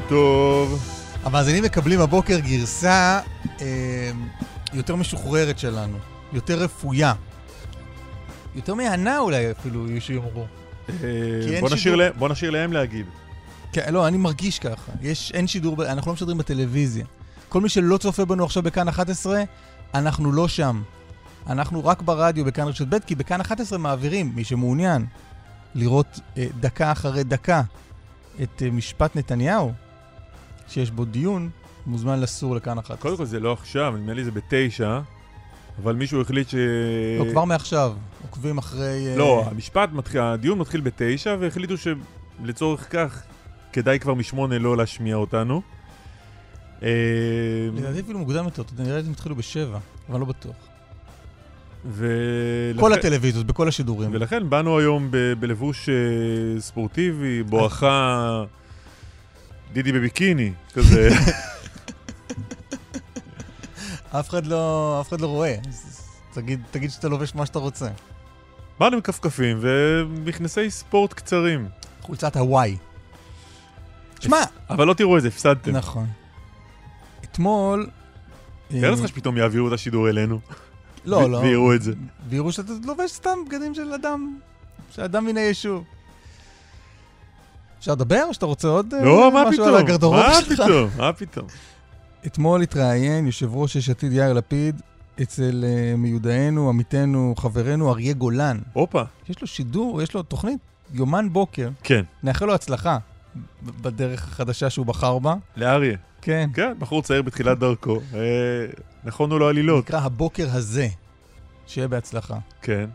בוקר טוב. המאזינים מקבלים הבוקר גרסה אה, יותר משוחררת שלנו, יותר רפויה. יותר מהנה אולי אפילו, יש שיאמרו. אה, בוא נשאיר שידור. להם- בוא נשאיר להם להגיד. כן, לא, אני מרגיש ככה. יש, אין שידור, אנחנו לא משדרים בטלוויזיה. כל מי שלא צופה בנו עכשיו בכאן 11, אנחנו לא שם. אנחנו רק ברדיו בכאן רשת ב', כי בכאן 11 מעבירים, מי שמעוניין, לראות אה, דקה אחרי דקה את אה, משפט נתניהו, שיש בו דיון, מוזמן לסור לכאן 11. קודם כל זה לא עכשיו, נדמה לי זה בתשע, אבל מישהו החליט ש... לא, כבר מעכשיו, עוקבים אחרי... אה, לא, המשפט מתחיל, הדיון מתחיל בתשע, והחליטו שלצורך כך כדאי כבר משמונה לא להשמיע אותנו. אה, לדעתי אפילו מוקדם יותר, אתה יודע, נראה לי שהם התחילו בשבע, אבל לא בטוח. ולכן- כל הטלוויזיות, בכל השידורים. ולכן באנו היום ב- בלבוש אה, ספורטיבי, בואכה דידי בביקיני, כזה. אף אחד לא, אף אחד לא רואה. תגיד, תגיד שאתה לובש מה שאתה רוצה. באנו עם כפכפים ומכנסי ספורט קצרים. חולצת הוואי. שמע, אבל לא תראו את זה, הפסדתם. נכון. אתמול... תאר אה, לך שפתאום יעבירו את השידור אלינו. לא, לא. ויראו את זה. ויראו שאתה לובש סתם בגדים של אדם, של אדם מן היישוב. אפשר לדבר או שאתה רוצה עוד אה, לא, מה משהו על פתאום? הגרדורוב מה שלך? פתאום? מה פתאום? אתמול התראיין יושב ראש יש עתיד יאיר לפיד אצל אה, מיודענו, עמיתנו, חברנו אריה גולן. הופה. יש לו שידור, יש לו תוכנית יומן בוקר. כן, נאחל לו הצלחה בדרך החדשה שהוא בחר בה. לאריה. כן. כן, בחור צעיר בתחילת דרכו. אה, נכונו לו עלילות. נקרא הבוקר הזה. שיהיה בהצלחה. כן.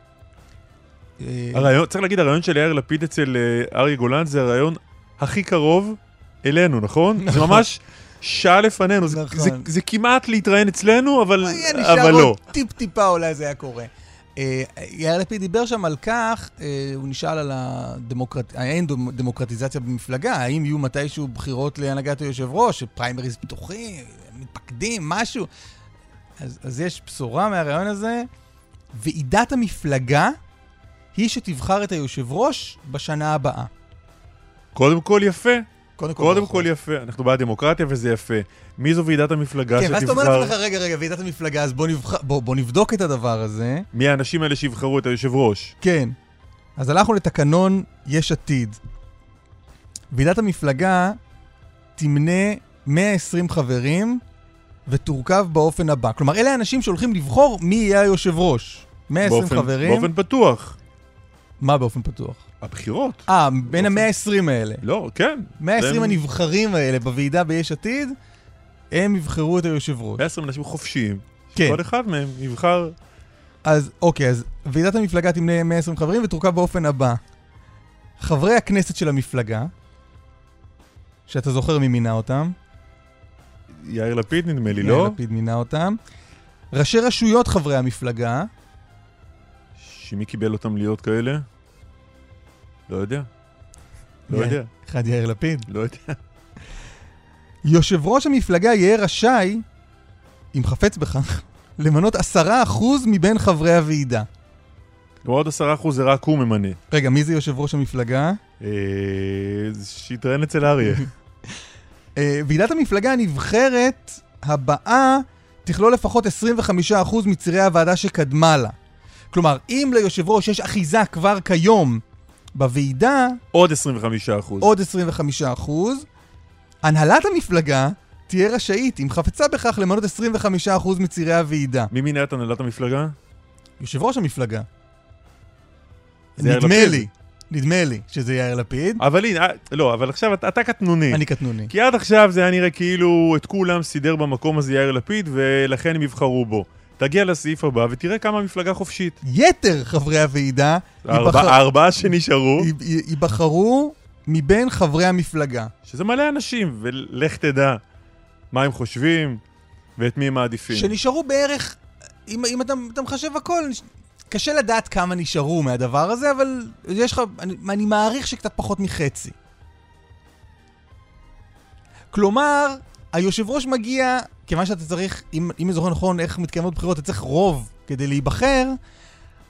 אה, הרעיון, צריך להגיד, הרעיון של יאיר לפיד אצל אה, אריה גולן זה הרעיון הכי קרוב אלינו, נכון? זה נכון. ממש שעה לפנינו. זה- נכון. זה- זה כמעט להתראיין אצלנו, אבל נשאר אבל לא. עוד טיפ-טיפה אולי זה היה קורה. אה, יאיר לפיד דיבר שם על כך, הוא נשאל על הדמוקרט... האין דמ- דמוקרטיזציה במפלגה, האם יהיו מתישהו בחירות להנהגת היושב ראש, פריימריז פתוחים, מתפקדים, משהו. אז, אז יש בשורה מהרעיון הזה. ועידת המפלגה היא שתבחר את היושב ראש בשנה הבאה. קודם כל יפה. קודם כל, קודם ברכות. כל יפה. אנחנו בעד דמוקרטיה וזה יפה. מי זו ועידת המפלגה כן, ואז אתה אומר שתבחר? לעצמך, רגע, רגע, ועידת המפלגה, אז בוא, נבח... בוא, בוא נבדוק את הדבר הזה. מי האנשים האלה שיבחרו את היושב ראש? כן. אז הלכנו לתקנון יש עתיד. ועידת המפלגה תמנה 120 חברים ותורכב באופן הבא. כלומר, אלה האנשים שהולכים לבחור מי יהיה היושב ראש. 120 באופן- חברים. באופן פתוח. מה באופן פתוח? הבחירות. אה, בין באופן- ה-120 האלה. לא, כן. 120 הם- הנבחרים האלה בוועידה ביש עתיד, הם יבחרו את היושב ראש. 120 אנשים חופשיים. כן. כל אחד מהם יבחר... אז אוקיי, אז ועידת המפלגה תמנה 120 חברים ותורכב באופן הבא. חברי הכנסת של המפלגה, שאתה זוכר מי מינה אותם, יאיר לפיד נדמה לי, יאיר לא? לפיד מינה אותם. ראשי רשויות חברי המפלגה, שמי קיבל אותם להיות כאלה? לא יודע. לא. יודע. אחד יאיר לפיד. לא יודע. יושב ראש המפלגה יהיה רשאי, אם חפץ בכך, למנות עשרה אחוז מבין חברי הוועידה. כלומר עוד עשרה אחוז זה רק הוא ממנה. רגע, מי זה יושב ראש המפלגה? אה, זה שיתראיין אצל אריה. אה, ועידת המפלגה הנבחרת הבאה תכלול לפחות 25% מצירי הוועדה שקדמה לה. כלומר, אם ליושב ראש יש אחיזה כבר כיום בוועידה עוד 25 אחוז. עוד 25 אחוז. הנהלת המפלגה תהיה רשאית, אם חפצה בכך, למנות 25 אחוז מצעירי הוועידה. מי מינה את הנהלת המפלגה? יושב ראש המפלגה. נדמה. לי, נדמה לי שזה יאיר לפיד. אבל הנה, אה, לא, אבל עכשיו אתה, אתה קטנוני. אני קטנוני. כי עד עכשיו זה היה נראה כאילו את כולם סידר במקום הזה יאיר לפיד, ולכן הם יבחרו בו. תגיע לסעיף הבא ותראה כמה מפלגה חופשית. יתר חברי הוועידה הארבע- הארבעה שנשארו, י- י- ייבחרו מבין חברי המפלגה. שזה מלא אנשים, ולך תדע מה הם חושבים ואת מי הם מעדיפים. שנשארו בערך, אם, אם אתה, אתה מחשב הכל, קשה לדעת כמה נשארו מהדבר הזה, אבל יש לך, אני, אני מעריך שקצת פחות מחצי. כלומר, היושב ראש מגיע, כיוון שאתה צריך, אם, אם אני זוכר נכון איך מתקיימות בחירות, אתה צריך רוב כדי להיבחר,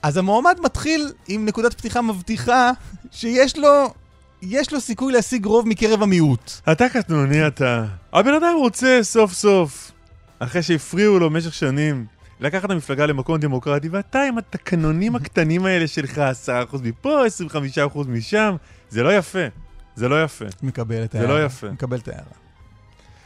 אז המועמד מתחיל עם נקודת פתיחה מבטיחה שיש לו, יש לו סיכוי להשיג רוב מקרב המיעוט. אתה קטנוני אתה. הבן אדם רוצה סוף סוף, אחרי שהפריעו לו במשך שנים, לקחת את המפלגה למקום דמוקרטי, ואתה עם התקנונים הקטנים האלה שלך, 10% מפה, 25% משם, זה לא יפה. זה לא יפה. מקבל את זה ההערה. לא יפה. מקבל את ההערה.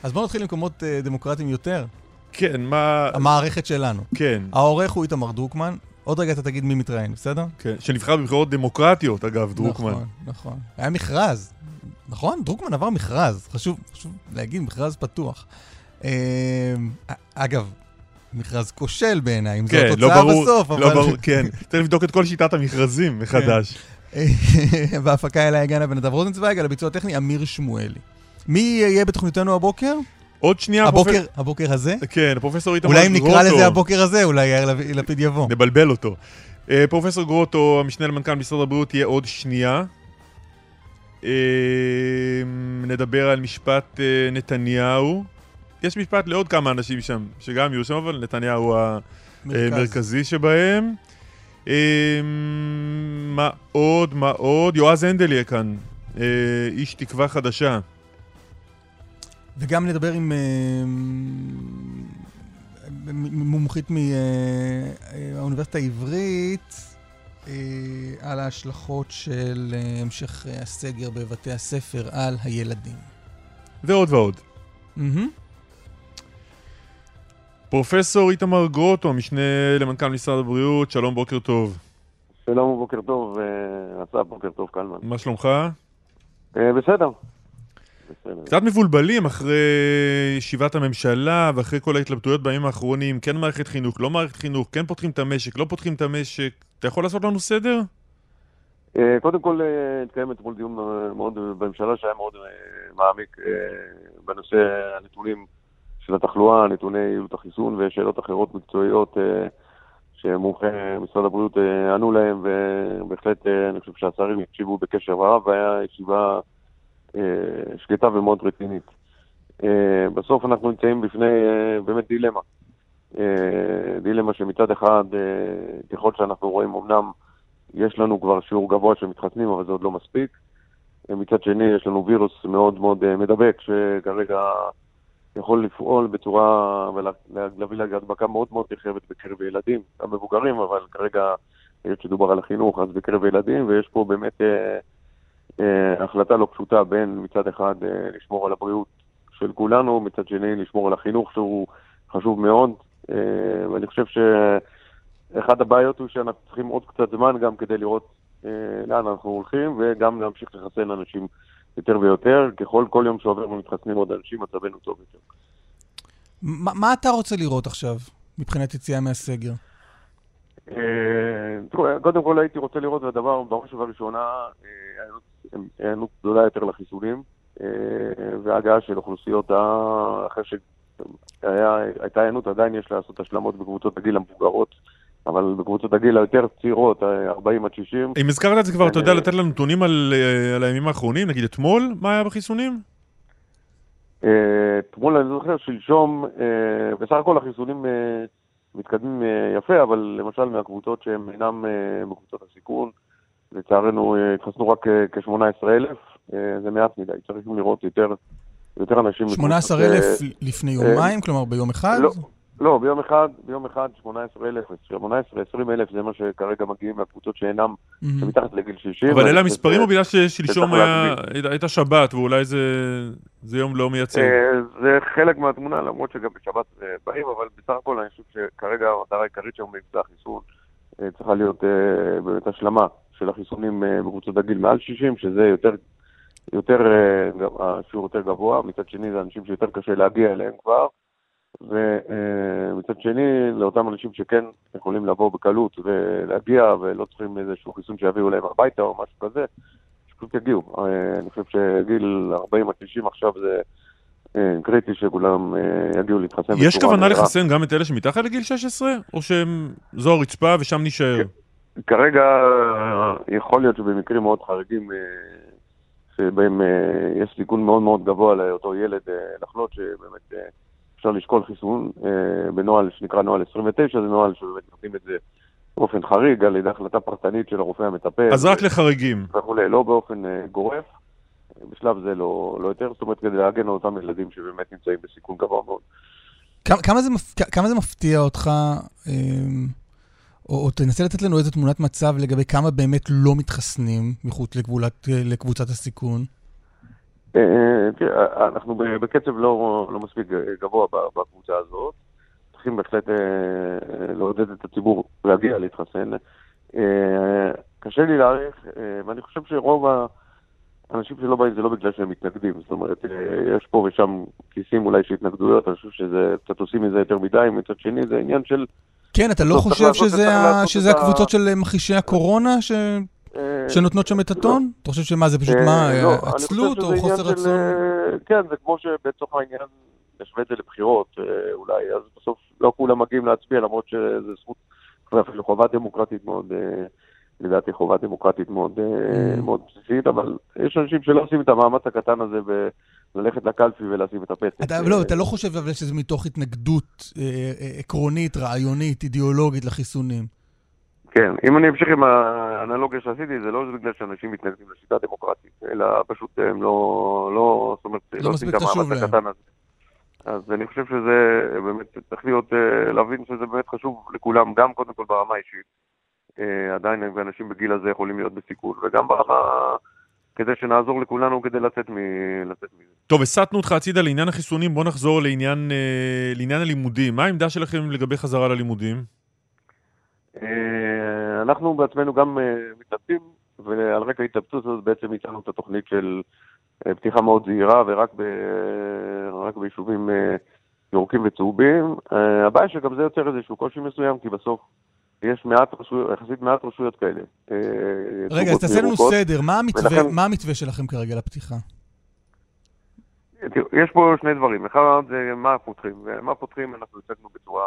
אז בואו נתחיל למקומות uh, דמוקרטיים יותר. כן, מה... המערכת שלנו. כן, העורך הוא איתמר דרוקמן. עוד רגע אתה תגיד מי מתראיין, בסדר? כן. שנבחר בבחירות דמוקרטיות, אגב, דרוקמן. נכון, נכון. היה מכרז. נכון? דרוקמן עבר מכרז. חשוב, חשוב להגיד, מכרז פתוח. אה, אגב, מכרז כושל בעיניי, אם זו כן, לא התוצאה ברור, בסוף, לא אבל... ברור, כן. צריך לבדוק את כל שיטת המכרזים מחדש. בהפקה אליי הגנה בנדב רוזנצוויג, על הביצוע הטכני אמיר שמואלי. מי יהיה בתוכניתנו הבוקר? עוד שנייה, הבוקר, הבוקר הזה? כן, פרופסור איתמר אולי אם גרוטו. נקרא לזה הבוקר הזה, אולי יאיר לפיד יבוא. נבלבל אותו. אה, פרופסור גרוטו, המשנה למנכ"ל משרד הבריאות, תהיה עוד שנייה. אה, נדבר על משפט אה, נתניהו. יש משפט לעוד כמה אנשים שם, שגם יהיו שם, אבל נתניהו מרכז. המרכזי שבהם. מה עוד? מה עוד? יועז הנדל יהיה כאן. איש תקווה חדשה. וגם נדבר עם אה, מומחית מהאוניברסיטה העברית אה, על ההשלכות של אה, המשך אה, הסגר בבתי הספר על הילדים. ועוד ועוד. פרופסור איתמר גרוטו, המשנה למנכ"ל משרד הבריאות, שלום, בוקר טוב. שלום ובוקר טוב, אה, אסף, בוקר טוב, קלמן. מה שלומך? אה, בסדר. בסדר. קצת מבולבלים אחרי ישיבת הממשלה ואחרי כל ההתלבטויות בימים האחרונים, כן מערכת חינוך, לא מערכת חינוך, כן פותחים את המשק, לא פותחים את המשק. אתה יכול לעשות לנו סדר? אה, קודם כל, אה, התקיים אתמול דיון אה, מאוד בממשלה שהיה מאוד מעמיק בנושא הנתונים של התחלואה, נתוני יעילות החיסון ושאלות אחרות מקצועיות שמומחי משרד הבריאות ענו להם, ובהחלט אני חושב שהשרים הקשיבו בקשר רב, והיה ישיבה שקטה ומאוד רצינית. אה, בסוף אנחנו נמצאים בפני אה, באמת דילמה. אה, דילמה שמצד אחד, אה, ככל שאנחנו רואים, אמנם יש לנו כבר שיעור גבוה של מתחסנים, אבל זה עוד לא מספיק. אה, מצד שני, יש לנו וירוס מאוד מאוד אה, מדבק, שכרגע יכול לפעול בצורה ולהביא להדבקה מאוד מאוד נרחבת בקרב ילדים, גם מבוגרים, אבל כרגע, היות שדובר על החינוך, אז בקרב ילדים, ויש פה באמת אה, אה, החלטה לא פשוטה בין מצד אחד אה, לשמור על הבריאות של כולנו, מצד שני לשמור על החינוך שהוא חשוב מאוד, אה, ואני חושב שאחד הבעיות הוא שאנחנו צריכים עוד קצת זמן גם כדי לראות אה, לאן אנחנו הולכים, וגם להמשיך לחסן אנשים יותר ויותר. ככל כל יום שעובר ומתחסנים עוד אנשים, מצבנו טוב יותר. מה מה אתה רוצה לראות עכשיו, מבחינת יציאה מהסגר? אה, קודם כל הייתי רוצה לראות, והדבר בראש ובראשונה, אה, היענות- היענות גדולה יותר לחיסונים, אה, והגעה של אוכלוסיות, אחרי שהייתה היענות, עדיין יש לעשות השלמות בקבוצות הגיל המבוגרות, אבל בקבוצות הגיל היותר צעירות, אה, 40 עד 60, אם הזכרת את זה כבר, אתה יודע לתת לנו נתונים על, אה, על הימים האחרונים? נגיד אתמול, מה היה בחיסונים? אה, אתמול אני זוכר, שלשום, אה, בסך הכל החיסונים אה, מתקדמים אה, יפה, אבל למשל מהקבוצות שהן אינן אה, בקבוצות הסיכון, לצערנו אה, התחסנו רק כ-18,000, זה מעט מדי, צריכים לראות יותר, יותר אנשים. 18,000 אה, לפני יומיים, כלומר ביום אחד? לא. לא, ביום אחד, ביום אחד 18,000, 18, 20 אלף זה מה שכרגע מגיעים מהקבוצות שאינם. שמתחת לגיל 60. אבל אלה המספרים או בגלל ששלשום הייתה שבת ואולי זה זה יום לא מייצג? אה, זה חלק מהתמונה, למרות שגם בשבת אה, באים, אבל בסך הכל אני חושב שכרגע המטרה העיקרית של מבצע החיסון אה, צריכה להיות באמת השלמה של החיסונים בקבוצות הגיל מעל 60, שזה יותר, יותר, השיעור יותר גבוה, מצד שני זה אנשים שיותר קשה להגיע אליהם כבר, ומצד שני, לאותם אנשים שכן יכולים לבוא בקלות ולהגיע ולא צריכים איזשהו חיסון שיביאו להם הביתה או משהו כזה, שפשוט יגיעו. אה, אני חושב שגיל 40 עד 90 עכשיו זה אה, קריטי שכולם אה, יגיעו להתחסן יש כוונה מהירה. לחסן גם את אלה שמתחת לגיל 16? או שזו הרצפה ושם נישאר? כרגע יכול להיות שבמקרים מאוד חריגים, שבהם יש סיכון מאוד מאוד גבוה לאותו ילד לחלות, שבאמת אפשר לשקול חיסון אה, בנוהל שנקרא נוהל 29, זה נוהל שבאמת נותנים את זה באופן חריג על ידי החלטה פרטנית של הרופא המטפל. אז רק לחריגים. וכולי, לא באופן אה, גורף. בשלב זה לא, לא יותר, זאת אומרת כדי להגן על אותם ילדים שבאמת נמצאים בסיכון גבוה מאוד. כמה, כמה, זה, מפ- כמה זה מפתיע אותך, אמ, או, או תנסה לתת לנו איזו תמונת מצב לגבי כמה באמת לא מתחסנים מחוץ לגבולת, לקבוצת הסיכון? אה, תראה, אנחנו ב- בקצב לא, לא מספיק גבוה בקבוצה הזאת. צריכים בהחלט אה, לעודד את הציבור להגיע להתחסן. אה, קשה לי להעריך, אה, ואני חושב שרוב האנשים שלא באים זה לא בגלל שהם מתנגדים. זאת אומרת, אה, יש פה ושם כיסים אולי של התנגדויות, אני חושב שזה, קצת עושים מזה יותר מדי. מצד שני, זה עניין של... כן, אתה לא חושב שזה, שזה הקבוצות של מכחישי הקורונה ש, אה, שנותנות שם את הטון? אתה חושב שמה, זה פשוט אה, מה, לא, אה, עצלות או חוסר רצון? אה, כן, זה כמו שבצורך העניין נשווה את זה לבחירות אה, אולי, אז בסוף לא כולם מגיעים להצביע, למרות שזו זכות, ואפילו חובה דמוקרטית מאוד, אה, לדעתי חובה דמוקרטית מאוד, אה, Mm. מאוד בסיסית, אבל יש אנשים שלא עושים את המאמץ הקטן הזה וללכת לקלפי ולשים את הפתק. אתה, אה, לא, אתה לא חושב אבל שזה מתוך התנגדות אה, אה, עקרונית, רעיונית, אידיאולוגית לחיסונים. כן, אם אני אמשיך עם האנלוגיה שעשיתי, זה לא בגלל שאנשים מתנגדים לשיטה דמוקרטית, אלא פשוט הם לא, לא, זאת אומרת, לא לא מספיק חשוב להם. הקטן הזה. אז אני חושב שזה באמת, צריך להיות, אה, להבין שזה באמת חשוב לכולם, גם קודם כל ברמה האישית. אה, עדיין אנשים בגיל הזה יכולים להיות בסיכון, וגם ברמה, כדי שנעזור לכולנו כדי לצאת מ- לצאת מזה. טוב, הסטנו אותך הצידה לעניין החיסונים, בוא נחזור לעניין, אה, לעניין הלימודים. מה העמדה שלכם לגבי חזרה ללימודים? אה, אנחנו בעצמנו גם אה, מתלבטים, ועל רקע ההתלבטות הזאת בעצם הצענו את התוכנית של אה, פתיחה מאוד זהירה ורק ב, רק ביישובים ירוקים וצהובים. הבעיה שגם זה יוצר איזשהו קושי מסוים, כי בסוף יש מעט רשויות, יחסית מעט רשויות כאלה. רגע, אז תעשה לנו. סדר, מה המתווה, ולכן- מה המתווה שלכם כרגע לפתיחה? תראו, יש פה שני דברים. אחד זה מה פותחים, ומה פותחים אנחנו הצגנו בצורה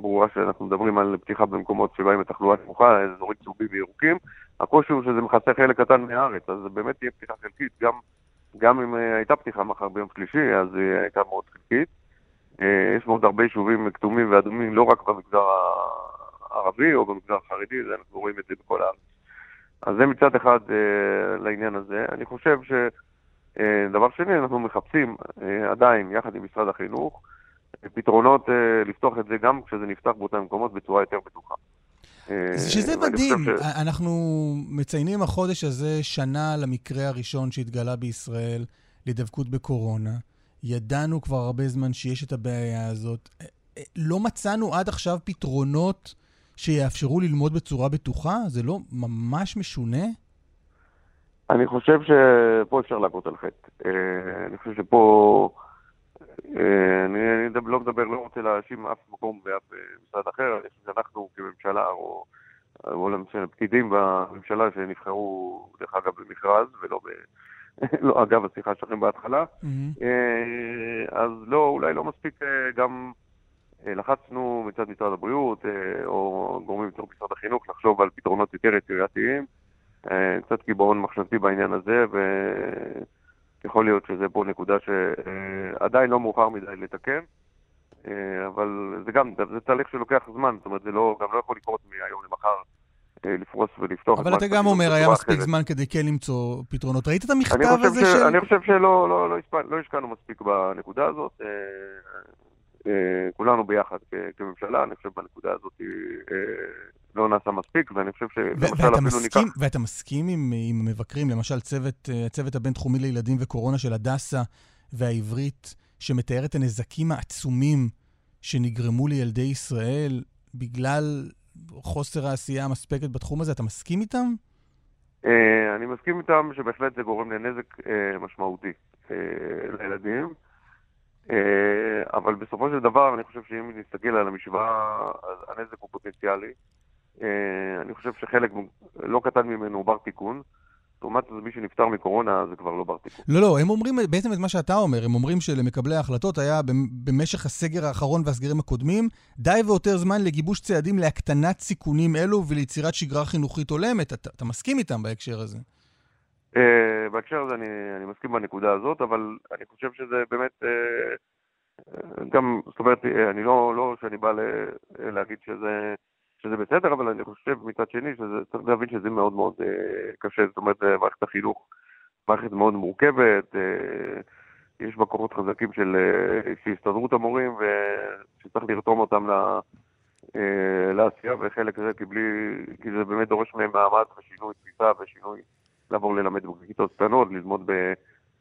ברורה שאנחנו מדברים על פתיחה במקומות שבהם התחלואה נמוכה, אזורים צהובים וירוקים. הקושי הוא שזה מכסה חלק קטן מהארץ, אז זה באמת תהיה פתיחה חלקית. גם, גם אם אה, הייתה פתיחה מחר ביום שלישי, אז היא הייתה מאוד חלקית. אה, יש מאוד הרבה יישובים כתומים ואדומים, לא רק במגזר הערבי או במגזר החרדי, אנחנו רואים את זה בכל הארץ. אז זה מצד אחד אה, לעניין הזה. אני חושב ש... אה, דבר שני, אנחנו מחפשים אה, עדיין, יחד עם משרד החינוך, אה, פתרונות אה, לפתוח את זה גם כשזה נפתח באותם מקומות בצורה יותר בטוחה. אה, שזה מדהים, ש- אנחנו מציינים החודש הזה שנה למקרה הראשון שהתגלה בישראל להידבקות בקורונה. ידענו כבר הרבה זמן שיש את הבעיה הזאת. אה, לא מצאנו עד עכשיו פתרונות שיאפשרו ללמוד בצורה בטוחה? זה לא ממש משונה? אני חושב שפה אפשר להכות על חטא. אני חושב שפה... אה, אני, אני לא מדבר, לא רוצה להאשים אף מקום ואף אה, משרד אחר, אני חושב שאנחנו כממשלה, או, או למשל פקידים בממשלה שנבחרו, דרך אגב, במכרז, ולא ב... לא, אגב, השיחה שלכם בהתחלה. אה, אז לא, אולי לא מספיק גם לחצנו מצד משרד הבריאות, או גורמים מתוך משרד החינוך, לחשוב על פתרונות יותר יצירתיים. קצת קיבעון מחשבתי בעניין הזה, ויכול להיות שזה פה נקודה שעדיין לא מאוחר מדי לתקן, אה, אבל זה גם, זה תהליך שלוקח זמן, זאת אומרת, זה לא, גם לא יכול לקרות מהיום למחר. אה, לפרוס ולפתוח אבל אתה גם אומר, היה מספיק אחרת. זמן כדי כן למצוא פתרונות. ראית את המכתב הזה ש... של... אני חושב שלא לא, לא. לא השקענו מספיק בנקודה הזאת. אה, אה, כולנו ביחד כממשלה, אני חושב בנקודה הזאת אה, לא נעשה מספיק, ואני חושב שלמשל אפילו מסכים, ניקח... ואתה מסכים עם, עם המבקרים, למשל צוות, אה, הצוות הבינתחומי לילדים וקורונה של הדסה והעברית, שמתאר את הנזקים העצומים שנגרמו לילדי ישראל בגלל חוסר העשייה המספקת בתחום הזה, אתה מסכים איתם? אה, אני מסכים איתם שבהחלט זה גורם לנזק אה, משמעותי אה, לילדים, אה, אבל בסופו של דבר אני חושב שאם נסתכל על המשוואה, הנזק הוא פוטנציאלי. אה, אני חושב שחלק לא קטן ממנו הוא בר תיקון. לעומת זאת, מי שנפטר מקורונה זה כבר לא בר תיקון. לא, לא, הם אומרים בעצם את מה שאתה אומר, הם אומרים שלמקבלי ההחלטות היה במ- במשך הסגר האחרון והסגרים הקודמים, די ויותר זמן לגיבוש צעדים להקטנת סיכונים אלו וליצירת שגרה חינוכית הולמת. אתה, אתה מסכים איתם בהקשר הזה. Uh, בהקשר הזה אני, אני מסכים בנקודה הזאת, אבל אני חושב שזה באמת, uh, גם, זאת אומרת, אה, אני לא, לא שאני בא להגיד שזה, שזה בסדר, אבל אני חושב מצד שני שצריך להבין שזה מאוד מאוד קשה, זאת אומרת, מערכת החינוך, מערכת מאוד מורכבת, יש בה חזקים של, של הסתדרות המורים, ושצריך לרתום אותם ל... לעשייה, וחלק זה כי בלי, כי זה באמת דורש מהם מאמץ ושינוי תפיסה ושינוי לעבור ללמד בכיתות קטנות, ללמוד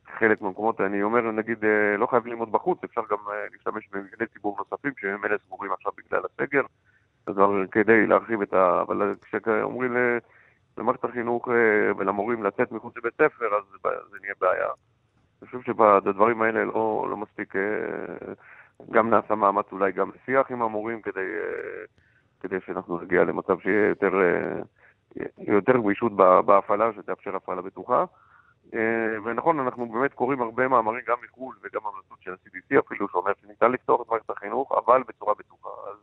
בחלק מהמקומות, אני אומר, נגיד, אה, לא חייב ללמוד בחוץ, אפשר גם אה, להשתמש במבני ציבור נוספים, שהם אלה סגורים עכשיו בגלל הסגר, אז כדי להרחיב את ה... אבל כשאומרים למערכת החינוך אה, ולמורים לצאת מחוץ לבית ספר, אז זה נהיה בעיה. אני חושב שבדברים האלה לא, לא מספיק, גם נעשה מאמץ אולי גם לשיח עם המורים כדי, כדי שאנחנו נגיע למצב שיהיה יותר... יותר גמישות בהפעלה, שתאפשר הפעלה בטוחה. אה, ונכון, אנחנו באמת קוראים הרבה מאמרים גם מחו"ל וגם המלצות של ה-CDC אפילו, שאומר שניתן לפתוח את מערכת החינוך, אבל בצורה בטוחה. אז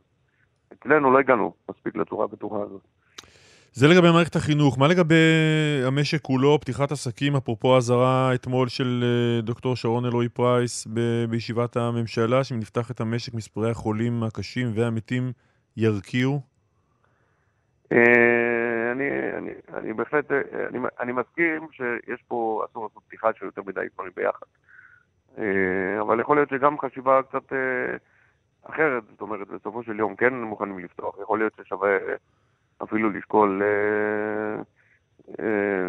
אצלנו לא הגענו מספיק לצורה הבטוחה הזאת. זה לגבי מערכת החינוך. מה לגבי המשק כולו, פתיחת עסקים, אפרופו האזהרה אתמול של אה, דוקטור שרון אלרועי פרייס ב- בישיבת הממשלה, שאם נפתח את המשק, מספרי החולים הקשים והמתים ירקיעו? אה, אני, אני, אני בהחלט, אה, אני, אני מסכים שיש פה, אסור לעשות פתיחה של יותר מדי דברים ביחד. אה, אבל יכול להיות שגם חשיבה קצת אחרת, זאת אומרת, בסופו של יום כן מוכנים לפתוח. יכול להיות ששווה אפילו לשקול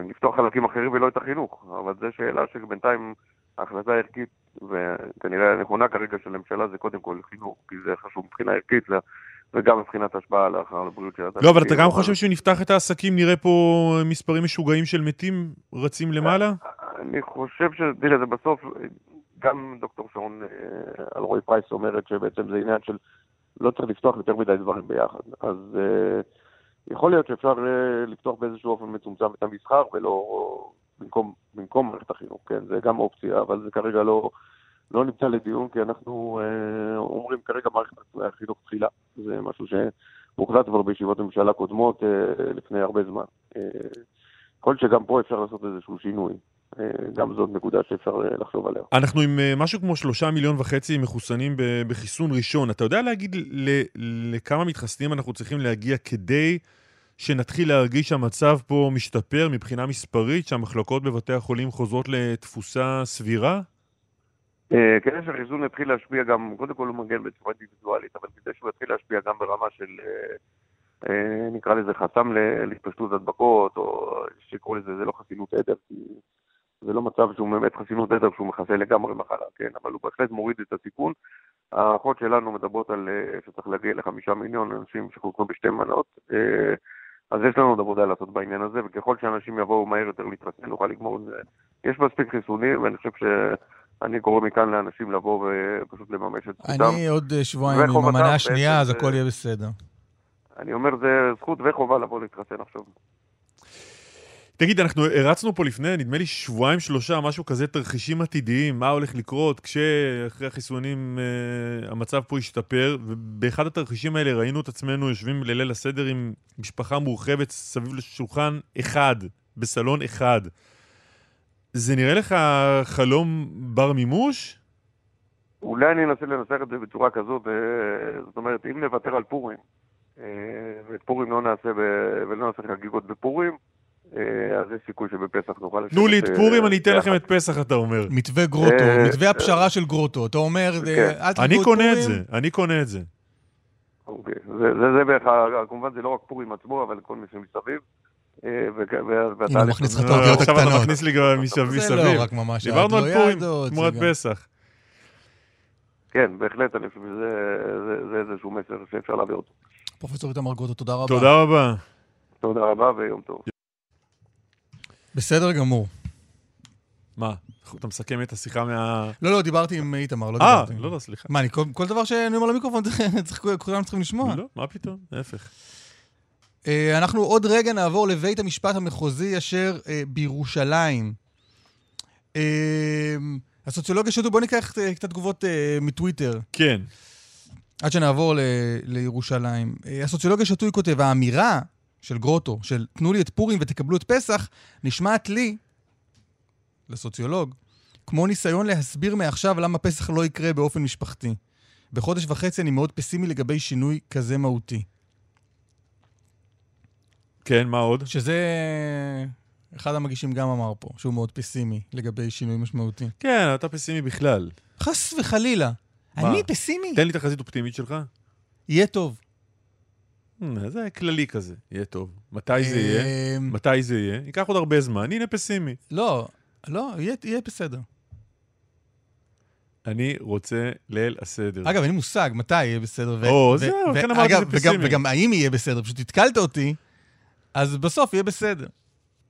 לפתוח חלקים אחרים ולא את החינוך. אבל זו שאלה שבינתיים ההחלטה הערכית, וכנראה הנכונה כרגע של הממשלה, זה קודם כל חינוך, כי זה חשוב מבחינה ערכית. וגם מבחינת השפעה לאחר הבריאות של התלמידים. לא, אבל אתה גם חושב שאם נפתח את העסקים נראה פה מספרים משוגעים של מתים רצים למעלה? אני חושב ש... תראה, זה בסוף, גם דוקטור שרון אה, אלרועי פרייס אומרת שבעצם זה עניין של לא צריך לפתוח יותר מדי דברים ביחד. אז אה, יכול להיות שאפשר אה, לפתוח באיזשהו אופן מצומצם את המסחר ולא במקום, במקום מערכת החינוך, כן, זה גם אופציה, אבל זה כרגע לא, לא נמצא לדיון, כי אנחנו אה, אומרים כרגע מערכת החינוך תחילה. זה משהו שהוחלט כבר בישיבות ממשלה קודמות אה, לפני הרבה זמן. אה, יכול שגם פה אפשר לעשות איזשהו שינוי. אה, גם זאת נקודה שאפשר אה, לחשוב עליה. אנחנו עם אה, משהו כמו שלושה מיליון וחצי מחוסנים בחיסון ראשון. אתה יודע להגיד לכמה מתחסנים אנחנו צריכים להגיע כדי שנתחיל להרגיש שהמצב פה משתפר מבחינה מספרית, שהמחלקות בבתי החולים חוזרות לתפוסה סבירה? אה, כדי שהחיסון יתחיל להשפיע גם, קודם כל הוא מגן בצורה אינדיבידואלית, אבל כדי שהוא יתחיל להשפיע גם ברמה של, אה, אה, נקרא לזה חסם להתפשטות הדבקות, או שקראו לזה, זה לא חסינות עדר, כי זה לא מצב שהוא באמת חסינות עדר שהוא מכסה לגמרי מחלה, כן, אבל הוא בהחלט מוריד את הסיכון. ההערכות שלנו מדברות על שצריך להגיע לחמישה מיליון אנשים שחוסנו בשתי מנות, אז יש לנו עוד עבודה לעשות בעניין הזה, וככל שאנשים יבואו מהר יותר להתחסן, נוכל לגמור את זה. יש מספיק חיסונים, ואני חושב ש... אני קורא מכאן לאנשים לבוא ופשוט לממש את זכותם. אני עוד אה, שבועיים עם המנה השנייה, אז הכל יהיה בסדר. אני אומר, זה זכות וחובה לבוא להתחסן עכשיו. תגיד, אנחנו הרצנו פה לפני, נדמה לי שבועיים, שלושה, משהו כזה, תרחישים עתידיים, מה הולך לקרות כשאחרי החיסונים אה, המצב פה ישתפר, ובאחד התרחישים האלה ראינו את עצמנו יושבים לליל הסדר עם משפחה מורחבת סביב לשולחן אחד, בסלון אחד. זה נראה לך חלום בר מימוש? אולי אני אנסה לנסח את זה בצורה כזאת, אה, זאת אומרת, אם נוותר על פורים, אה, ואת פורים לא נעשה ב... ולא נעשה חגיגות בפורים, אה, אז יש סיכוי שבפסח נוכל... תנו לי את פורים, אה, אני אתן. לכם את פסח, אתה אומר. מתווה גרוטו, אה, מתווה הפשרה של גרוטו. אתה אומר, כן. אה, אל את אני פורים. קונה את זה, אני קונה את זה. אוקיי. זה, זה, זה בערך, כמובן זה לא רק פורים עצמו, אבל כל מי שמסביב. אה, והתהליך הוא מכניס לך את האותיות עכשיו אתה הקטנות. מכניס לי גם מסביב. זה. לא רק ממש דיברנו על פורים תמורת פסח. כן, בהחלט, אני חושב שזה זה, זה איזשהו מסר שאפשר להעביר אותו. פרופסור איתמר גרוטו, תודה רבה. תודה רבה. תודה רבה ויום טוב. בסדר גמור. מה, אתה מסכם את השיחה מה... לא, לא, דיברתי עם איתמר, לא אה, דיברתי. עם- לא, לא, סליחה. מה, אני כל כל דבר שאני אומר למיקרופון, כולם צריכים לשמוע. לא, מה פתאום, להפך. אה, אנחנו עוד רגע נעבור לבית המשפט המחוזי אשר אה, בירושלים. אה, הסוציולוגיה שתו, בואו ניקח קצת תגובות מטוויטר, כן. עד שנעבור ל- לירושלים. הסוציולוגיה שתוי כותב, האמירה של גרוטו, של תנו לי את פורים ותקבלו את פסח, נשמעת לי, לסוציולוג, כמו ניסיון להסביר מעכשיו למה פסח לא יקרה באופן משפחתי. בחודש וחצי אני מאוד פסימי לגבי שינוי כזה מהותי. כן, מה עוד? שזה... אחד המגישים גם אמר פה, שהוא מאוד פסימי לגבי שינוי משמעותי. כן, אתה פסימי בכלל. חס וחלילה. מה? אני פסימי? תן לי תחזית אופטימית שלך. יהיה טוב. Hmm, זה כללי כזה, יהיה טוב. מתי זה יהיה? אמ, מתי זה יהיה? ייקח עוד הרבה זמן, הנה פסימי. לא, לא, יהיה- יהיה בסדר. אני רוצה ליל הסדר. אגב, אין לי מושג מתי יהיה בסדר. או, זהו, לכן אמרתי שזה וגם- פסימי. וגם האם יהיה בסדר, פשוט התקלת אותי, אז בסוף יהיה בסדר.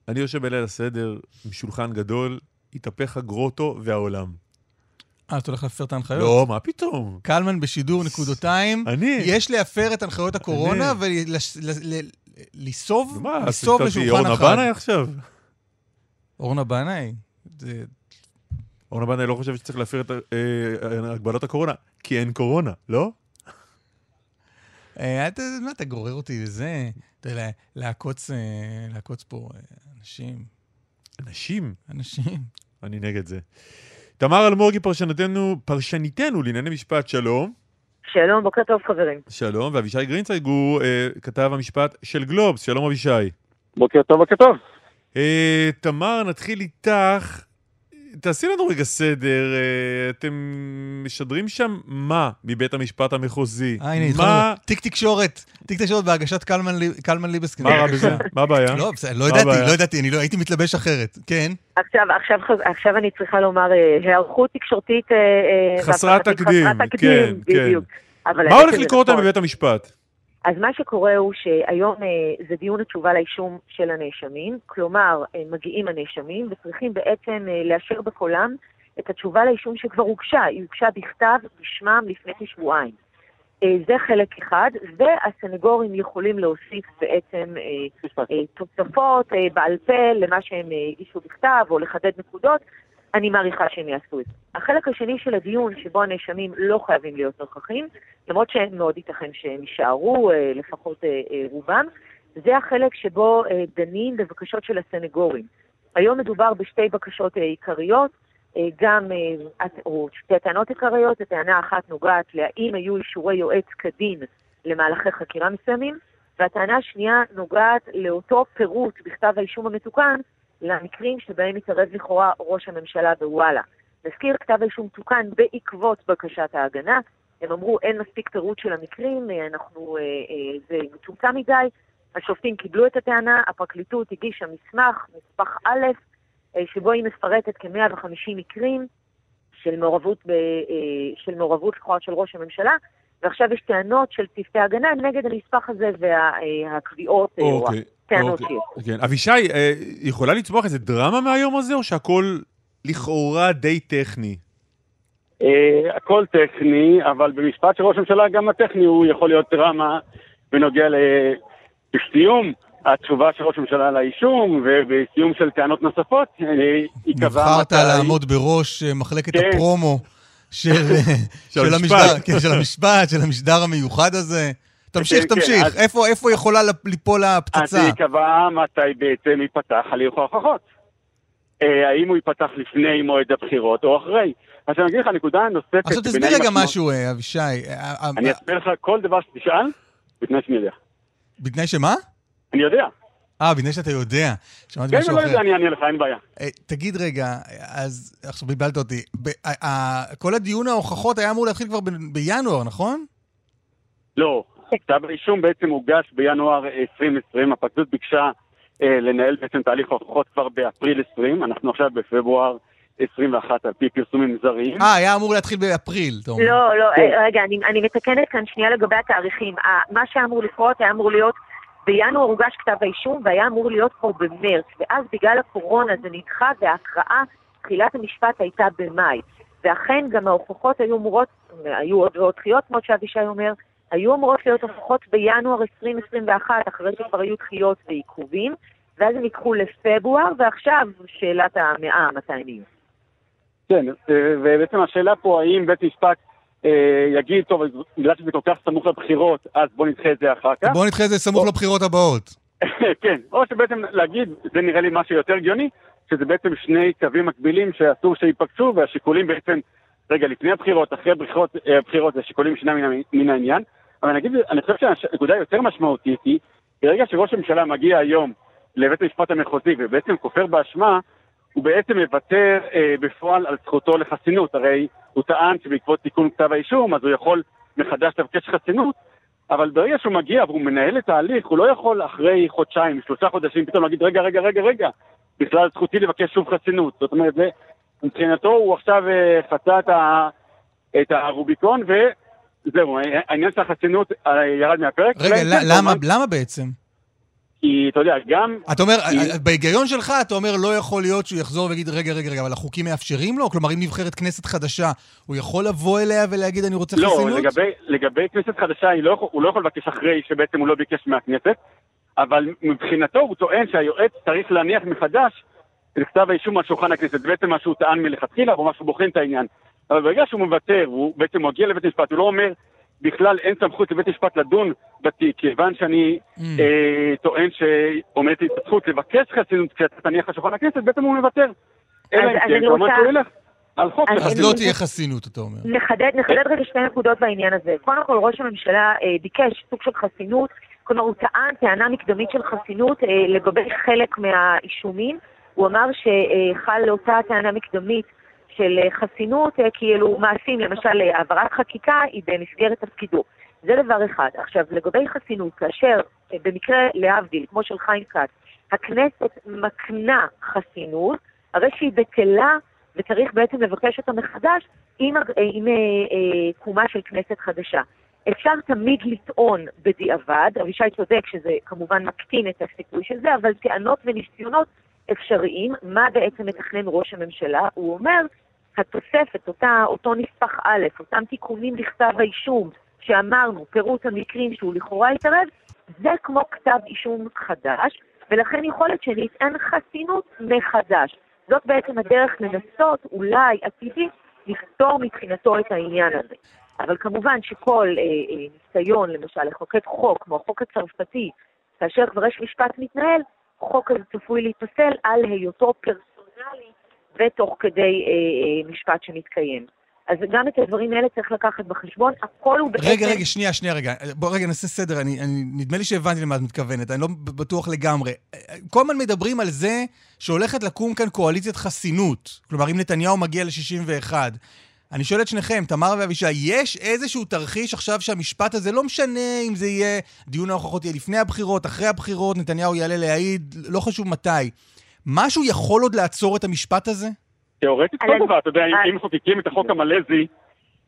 אני יושב בליל הסדר עם שולחן גדול, התהפך הגרוטו והעולם. אה, אתה הולך להפר את ההנחיות? לא, מה פתאום? קלמן בשידור נקודותיים. אני. יש להפר את הנחיות הקורונה. ולסוב מה, לסוב עשית אותי לשולחן אורנה אחד. בנאי עכשיו? אורנה בנאי? אורנה בנאי לא חושבת שצריך להפר את אה, הגבלות הקורונה, כי אין קורונה, לא? אתה מה, אתה גורר אותי לזה? אתה יודע, לעקוץ, אה, לעקוץ פה אה, אנשים, אנשים, אנשים. אני נגד זה. תמר אלמוגי פרשנתנו, פרשניתנו לענייני משפט, שלום. שלום, בוקר טוב חברים. שלום, ואבישי גרינצייג הוא אה, כתב המשפט של גלובס, שלום אבישי. בוקר טוב, בוקר טוב. אה, תמר, נתחיל איתך. תעשי לנו רגע סדר, אה, אתם משדרים שם מה מבית המשפט המחוזי? אה, הנה, מה, התחלנו. תיק תקשורת, תיק תקשורת בהגשת קלמן לי- קלמן ליבסקין. מה רע בזה? מה הבעיה? לא, בסדר, לא ידעתי? לא ידעתי, אני לא הייתי מתלבש אחרת. כן. עכשיו, עכשיו, עכשיו אני צריכה לומר אה, היערכות תקשורתית... אה, חסרת תקדים, כן, תקדים, כן. אבל מה הולך לקרות היום. בבית המשפט? אז מה שקורה הוא שהיום אה, זה דיון התשובה לאישום של הנאשמים, כלומר, אה, מגיעים הנאשמים וצריכים בעצם אה, לאשר בקולם את התשובה לאישום שכבר הוגשה, היא הוגשה בכתב בשמם לפני כשבועיים. זה חלק אחד, והסנגורים יכולים להוסיף בעצם תוספות בעל פה למה שהם הגישו בכתב, או לחדד נקודות, אני מעריכה שהם יעשו את זה. החלק השני של הדיון, שבו הנאשמים לא חייבים להיות נוכחים, למרות שמאוד ייתכן שהם יישארו, אה, לפחות אה, אה, רובם, זה החלק שבו דנים בבקשות של הסנגורים. היום מדובר בשתי בקשות עיקריות, גם, או שתי טענות עיקריות, הטענה האחת נוגעת להאם היו אישורי יועץ כדין למהלכי חקירה מסוימים, והטענה השנייה נוגעת לאותו פירוט בכתב האישום המתוקן למקרים שבהם התערב לכאורה ראש הממשלה בוואלה. נזכיר, כתב האישום תוקן בעקבות בקשת ההגנה. הם אמרו, אין מספיק פירוט של המקרים, אה, אנחנו, אה, אה, זה מצומצם מדי. השופטים קיבלו את הטענה, הפרקליטות הגישה מסמך, נספח א', אה, שבו היא מפרטת כ-150 מקרים של מעורבות, ב, אה, של מעורבות לכאורה של ראש הממשלה, ועכשיו יש טענות של צוותי הגנה נגד הנספח הזה והקביעות, אה, או אוקיי, הטענות אוקיי. שיש. כן. אבישי, אה, יכולה לצמוח איזה דרמה מהיום הזה, או שהכל לכאורה די טכני? אה, הכל טכני, אבל במשפט של ראש הממשלה גם הטכני הוא יכול להיות דרמה בנוגע לסיום התשובה של ראש הממשלה לאישום ובסיום של טענות נוספות, אה, ייקבע נבחרת מתי... לעמוד בראש מחלקת כן. הפרומו של של של המשפט. המשדר, כן, של המשפט, של המשדר המיוחד הזה. תמשיך, כן, כן, תמשיך. אז- איפה איפה יכולה ליפול אז הפצצה? ייקבע מתי בעצם ייפתח הליך ההוכחות. אה, האם הוא ייפתח לפני מועד הבחירות או אחרי. עכשיו אני אגיד לך נקודה נוספת... עכשיו תסביר רגע משהו, אה, אבישי. אה, אני אסביר לך כל דבר שתשאל, בתנאי שאני יודע. בתנאי שמה? אני יודע. אה, בגלל שאתה יודע. שמעתי כן, משהו לא אחר. יודע, אני אענה לך, אין בעיה. תגיד רגע, אז עכשיו בלבלת אותי. כל הדיון ההוכחות היה אמור להתחיל כבר בינואר, נכון? לא, כתב האישום בעצם הוגש בינואר 2020, הפרקליטות ביקשה אה, לנהל בעצם תהליך הוכחות כבר באפריל 20, אנחנו עכשיו בפברואר 21 על פי פרסומים זרים. אה, היה אמור להתחיל באפריל, אתה אומר. לא, לא, כן. אה, רגע, אני, אני מתקנת כאן שנייה לגבי התאריכים. מה שהיה אמור לקרות היה אמור להיות, בינואר הוגש כתב האישום והיה אמור להיות כבר במרץ, ואז בגלל הקורונה זה נדחה וההקראה, תחילת המשפט הייתה במאי. ואכן גם ההוכחות היו אמורות, היו עוד ועוד דחיות, כמו שאבישי אומר, היו אמורות להיות הוכחות בינואר 2021, אחרי שכבר היו דחיות ועיכובים, ואז הם ייקחו לפברואר, ועכשיו שאלת המאה, מתי הם יהיו. כן, אה, ובעצם השאלה פה, האם בית משפט אה, יגיד, טוב, בגלל שזה כל כך סמוך לבחירות, אז בוא נדחה את זה אחר כך. בואו נדחה את זה סמוך לבחירות הבאות. כן, או שבעצם להגיד, זה נראה לי משהו יותר הגיוני, שזה בעצם שני קווים מקבילים שאסור שייפגשו, והשיקולים בעצם, רגע, לפני הבחירות, אחרי הבחירות, אה, הבחירות, זה שיקולים מן, מן העניין. אבל אני אגיד, אני חושב שהנקודה היותר משמעותית היא, ברגע שראש הממשלה מגיע היום לבית המשפט המחוזי ובעצם כופר באשמה, הוא בעצם מוותר אה, בפועל על זכותו לחסינות. הרי הוא טען שבעקבות תיקון כתב האישום, אז הוא יכול מחדש לבקש חסינות, אבל ברגע שהוא מגיע והוא מנהל את ההליך, הוא לא יכול אחרי חודשיים, שלושה חודשים, פתאום להגיד, רגע, רגע, רגע, רגע, בכלל זכותי לבקש שוב חסינות. זאת אומרת, מבחינתו הוא עכשיו אה, חצה את, ה, את הרוביקון, וזהו, העניין של החסינות אה, ירד מהפרק. רגע, כן, למה- כמובן, למה בעצם? כי אתה יודע, גם... אתה אומר, כי- אה, בהיגיון שלך, אתה אומר, לא יכול להיות שהוא יחזור ויגיד, רגע, רגע, רגע, אבל החוקים מאפשרים לו? כלומר, אם נבחרת כנסת חדשה, הוא יכול לבוא אליה ולהגיד, אני רוצה לא, חסינות? לגבי, לגבי כנסת חדשה, לא, הוא לא יכול לבקש אחרי שבעצם הוא לא ביקש מהכנסת, אבל מבחינתו הוא טוען שהיועץ צריך להניח מחדש את כתב האישום על שולחן הכנסת. בעצם מה שהוא טען מלכתחילה, או מה שהוא בוחן את העניין. אבל ברגע שהוא מוותר, הוא בעצם מגיע לבית משפט, הוא לא אומר, בכלל אין סמכות לבית משפט לדון בתיק, כיוון שאני Mm. אה, טוען שעומדת לי את הזכות לבקש חסינות כשאתה תניח על שולחן הכנסת, בעצם הוא מוותר. אלא אם כן, אני כמובן שהוא ילך אז. לא תהיה חסינות, אתה אומר. נחדד, נחדד רגע שתי נקודות בעניין הזה. קודם כל, ראש הממשלה אה, ביקש סוג של חסינות, כלומר, הוא טען טענה מקדמית של חסינות אה, לגבי חלק מהאישומים. הוא אמר שחל לאותה טענה מקדמית של אה, חסינות, אה, כאילו מעשים, למשל אה, העברת חקיקה, היא במסגרת תפקידו. זה דבר אחד. עכשיו, לגבי חסינות, כאשר במקרה להבדיל, כמו של חיים כץ, הכנסת מקנה חסינות, הרי שהיא בטלה וצריך בעצם לבקש אותה מחדש עם, עם קומה של כנסת חדשה. אפשר תמיד לטעון בדיעבד, אבישי צודק שזה כמובן מקטין את הסיכוי של זה, אבל טענות וניסיונות אפשריים, מה בעצם מתכנן ראש הממשלה? הוא אומר, התוספת, אותה, אותו נספח א', אותם תיקונים בכתב האישום שאמרנו, פירוט המקרים שהוא לכאורה התערב, זה כמו כתב אישום חדש, ולכן יכול להיות שניתן חסינות מחדש. זאת בעצם הדרך לנסות, אולי עתידית, לפתור מבחינתו את העניין הזה. אבל כמובן שכל אה, אה, ניסיון, למשל, לחוקק חוק, כמו החוק הצרפתי, כאשר כבר יש משפט מתנהל, חוק הזה צפוי להיפסל על היותו פרסונלי ותוך כדי אה, אה, משפט שמתקיים. אז גם את הדברים האלה צריך לקחת בחשבון, הכל הוא בעצם... רגע, רגע, שנייה, שנייה, רגע. בוא רגע נעשה סדר, אני, אני, נדמה לי שהבנתי למה את מתכוונת, אני לא בטוח לגמרי. כל הזמן מדברים על זה שהולכת לקום כאן קואליציית חסינות. כלומר, אם נתניהו מגיע ל-61. אני שואל את שניכם, תמר ואבישי, יש איזשהו תרחיש עכשיו שהמשפט הזה, לא משנה אם זה יהיה, דיון ההוכחות יהיה לפני הבחירות, אחרי הבחירות, נתניהו יעלה להעיד, לא חשוב מתי. משהו יכול עוד לעצור את המשפט הזה? תיאורטית כל דבר, אתה יודע, אם- אם מחוקקים את החוק המלזי,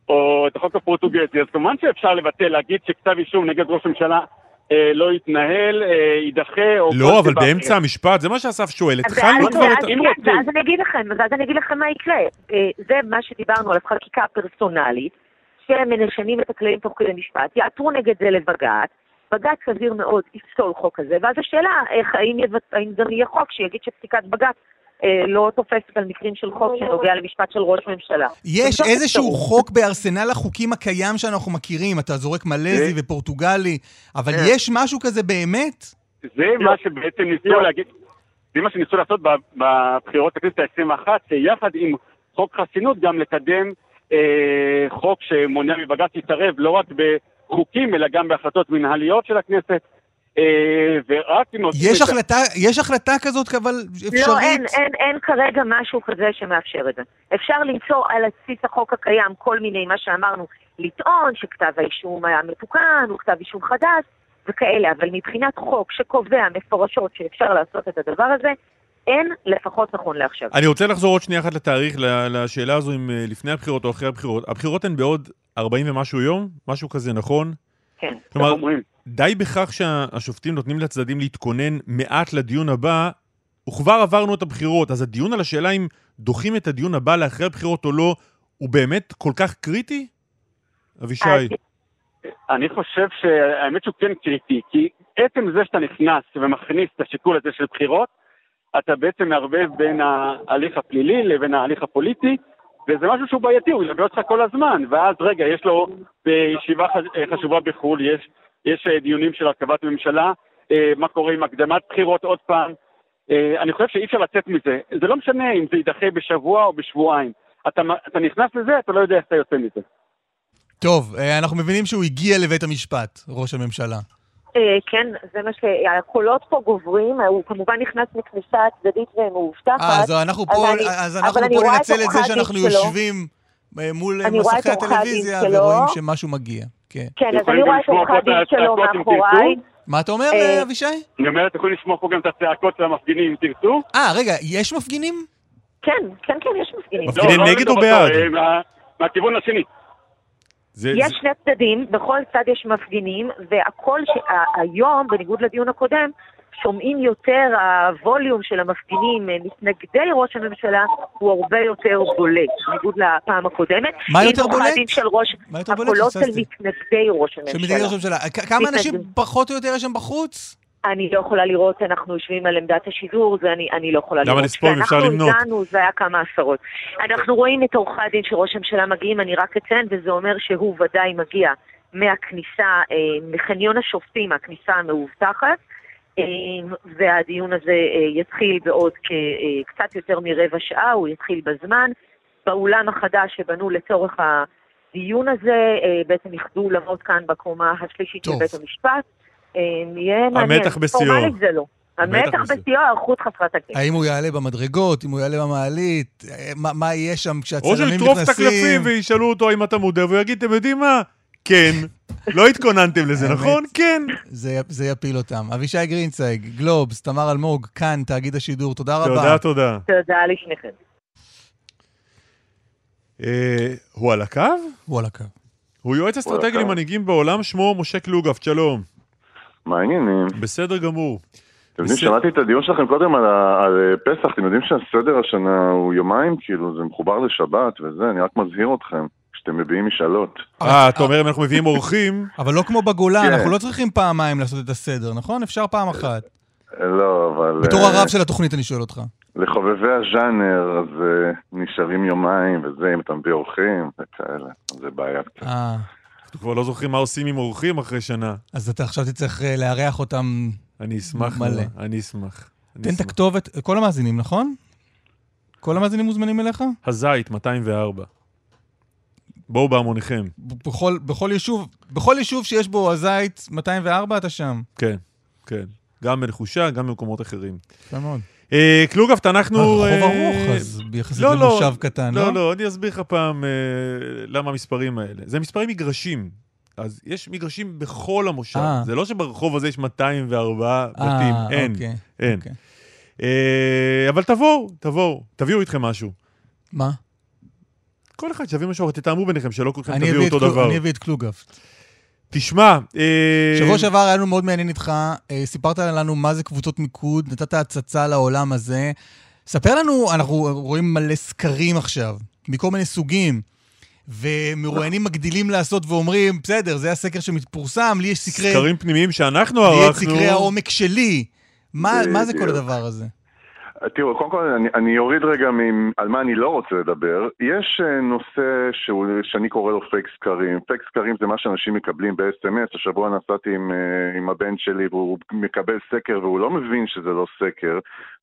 או את החוק הפורטוגזי, אז כמובן שאפשר לבטל, להגיד שכתב אישום נגד ראש הממשלה אה, לא יתנהל, אה, יידחה, או... לא, אבל באמצע. המשפט, זה מה שאסף שואל. התחלנו כבר את... כן. ואז אני אגיד לכם, ואז אני אגיד לכם מה יקרה. אה, זה מה שדיברנו עליו, חקיקה פרסונלית, שמשנים את הכללים תוך כדי משפט, יעתרו נגד זה לבג"ץ, בג"ץ סביר מאוד יפסול חוק כזה, ואז השאלה, איך, האם, יבט, האם גם יהיה חוק שיגיד שפסיקת בג"ץ אה, לא תופסת על מקרים של חוק שנוגע למשפט של ראש ממשלה. יש איזשהו. חוק בארסנל החוקים הקיים שאנחנו מכירים, אתה זורק מלזי זה- ופורטוגלי, אבל אה. יש משהו כזה באמת? זה מה שבעצם ניסו להגיד, זה מה שניסו לעשות בבחירות לכנסת ה-21, שיחד עם חוק חסינות גם לקדם אה, חוק שמונע מבג"ץ להתערב לא רק בחוקים, אלא גם בהחלטות מנהליות של הכנסת. אה, ורק אם נותנים... יש החלטה, יש החלטה כזאת, אבל אפשרית? לא, אין, אין, אין כרגע משהו כזה שמאפשר את זה. אפשר למצוא על בסיס החוק הקיים כל מיני, מה שאמרנו, לטעון שכתב האישום היה מתוקן, או כתב אישום חדש, וכאלה, אבל מבחינת חוק שקובע מפורשות שאפשר לעשות את הדבר הזה, אין לפחות נכון לעכשיו. אני רוצה לחזור עוד שנייה אחת לתאריך, לשאלה הזו אם אה, לפני הבחירות או אחרי הבחירות. הבחירות הן בעוד 40 ומשהו יום, משהו כזה, נכון? כן. כלומר? די בכך שהשופטים נותנים לצדדים להתכונן מעט לדיון הבא, וכבר עברנו את הבחירות, אז הדיון על השאלה אם דוחים את הדיון הבא לאחרי הבחירות או לא, הוא באמת כל כך קריטי? אבישי. אני חושב שהאמת שהוא כן קריטי, כי עצם זה שאתה נכנס ומכניס את השיקול הזה של בחירות, אתה בעצם מערבב בין ההליך הפלילי לבין ההליך הפוליטי, וזה משהו שהוא בעייתי, הוא ילווה אותך כל הזמן, ואז רגע, יש לו בישיבה חש- חשובה בחו"ל, יש, יש אה, דיונים של הרכבת ממשלה, אה, מה קורה עם הקדמת בחירות עוד פעם. אה, אני חושב שאי אפשר לצאת מזה, זה לא משנה אם זה יידחה בשבוע או בשבועיים. אתה, אתה נכנס לזה, אתה לא יודע איך אתה יוצא מזה. טוב, אה, אנחנו מבינים שהוא הגיע לבית המשפט, ראש הממשלה. אה, כן, זה מה שהקולות פה גוברים, הוא כמובן נכנס מכניסה צדדית ומאובטחת. אה, אז אנחנו פה, אני- אז אנחנו פה ננצל את זה שאנחנו. יושבים אה, מול מסכי הטלוויזיה. ורואים שמשהו מגיע. כן. כן, אז אני רואה את עורכי הדין שלו מאחוריי. מה אתה אומר, אה, אה, אבישי? אני אומר, אתם יכולים לשמוע פה גם את הצעקות של המפגינים, אם תרצו. אה, רגע, יש מפגינים? כן, כן, כן, יש מפגינים. מפגינים לא, לא נגד או בעד? אה, מה- מהכיוון השני. זה, יש זה, שני צדדים, בכל צד יש מפגינים, והכל שהיום, בניגוד לדיון הקודם, שומעים יותר, הווליום של המפגינים אה, מתנגדי ראש הממשלה הוא הרבה יותר בולט, בניגוד לפעם הקודמת. מה יותר בולט? של ראש, מה יותר בולט? הקולות של. מתנגדי ראש של מדינת הממשלה. ראש הממשלה. כמה אנשים. פחות או יותר יש שם בחוץ? אני לא יכולה לראות, אנחנו יושבים על עמדת השידור, זה אני, אני לא יכולה למה לראות. לספור אם אפשר למנות? כשאנחנו הגענו, זה היה כמה עשרות. אנחנו רואים את עורכי הדין של ראש הממשלה מגיעים, אני רק אציין, וזה אומר שהוא ודאי מגיע מהכניסה, אה, מחניון השופטים, הכניסה המאובטחת, אה, והדיון הזה אה, יתחיל בעוד קצת יותר מרבע שעה, הוא יתחיל בזמן. באולם החדש שבנו לצורך הדיון הזה, בעצם איחדו אולמות כאן בקומה השלישית של טוב. בית המשפט. אה, יהיה מעניין. המתח בשיאו. פורמלית זה לא. המתח בשיאו. היערכות חסרת תקדים. האם הוא יעלה במדרגות, אם הוא יעלה במעלית, אה, מה- מה יהיה שם או כשהצלמים שיטרוף את הקלפים נכנסים? וישאלו אותו האם אתה מודה, והוא יגיד, אתם יודעים מה? כן. לא התכוננתם לזה. נכון? כן. זה- זה יפיל אותם. אבישי גרינצייג, גלובס, תמר אלמוג, כאן, תאגיד השידור, תודה רבה. תודה, תודה. תודה לשניכם. אה, הוא על הקו? הוא על הקו. הוא יועץ אסטרטגי. למנהיגים בעולם, שמו משה קלוגפט, שלום. מה העניינים? בסדר גמור. אתם יודעים. שמעתי את הדיון שלכם קודם על, על אה, פסח, אתם יודעים שהסדר השנה הוא יומיים, כאילו, זה מחובר לשבת וזה, אני רק מזהיר אתכם, כשאתם מביעים משאלות. אה, אתה אומר אם אנחנו מביאים אורחים, אבל לא כמו בגולן, כן. אנחנו לא צריכים פעמיים לעשות את הסדר, נכון? אפשר פעם אחת. אה, לא, אבל... בתור אה, הרב של התוכנית אני שואל אותך. לחובבי הז'אנר, אז אה, נשארים יומיים וזה, אם אתה מביא אורחים וכאלה, זה בעיה קצת. אנחנו כבר לא זוכרים מה עושים עם אורחים אחרי שנה. אז אתה עכשיו תצטרך אה, לארח אותם. אני אשמח מלא. אני אשמח. תן את. הכתובת, כל המאזינים, נכון? כל המאזינים מוזמנים אליך? הזית, 204. בואו בהמוניכם. בכל, בכל יישוב, בכל יישוב שיש בו הזית 204 אתה שם. כן, כן. גם בנחושה, גם במקומות אחרים. יפה מאוד. אה, קלוגפט, אנחנו... הרחוב אה, ארוך, אז יחסית לא, לא, למושב קטן, לא? לא, לא, אני אסביר לך פעם אה, למה המספרים האלה. זה מספרים מגרשים. אז יש מגרשים בכל המושב. אה. זה לא שברחוב הזה יש 204 אה, בתים. אין, אוקיי, אין. אוקיי. אה, אבל תבואו, תבואו, תביאו איתכם משהו. מה? כל אחד שיביא משהו, תתאמו ביניכם, שלא כולכם תביאו אותו דבר. אני אביא את קלוגפט. תשמע, אה, שבוע שעבר היה לנו מאוד מעניין איתך, אה, סיפרת לנו מה זה קבוצות מיקוד, נתת הצצה לעולם הזה. ספר לנו, אנחנו רואים מלא סקרים עכשיו, מכל מיני סוגים, ומרואיינים מגדילים לעשות ואומרים, בסדר, זה הסקר שמתפרסם, לי יש סקרי... סקרים פנימיים שאנחנו לי יש ערכנו. סקרי העומק שלי. מה, מה זה כל. הדבר הזה? תראו, קודם כל אני, אני אוריד רגע מ, על מה אני לא רוצה לדבר. יש אה, נושא שהוא, שאני קורא לו פייק סקרים. פייק סקרים זה מה שאנשים מקבלים ב-SMS. השבוע נסעתי עם, אה, עם הבן שלי והוא מקבל סקר והוא לא מבין שזה לא סקר.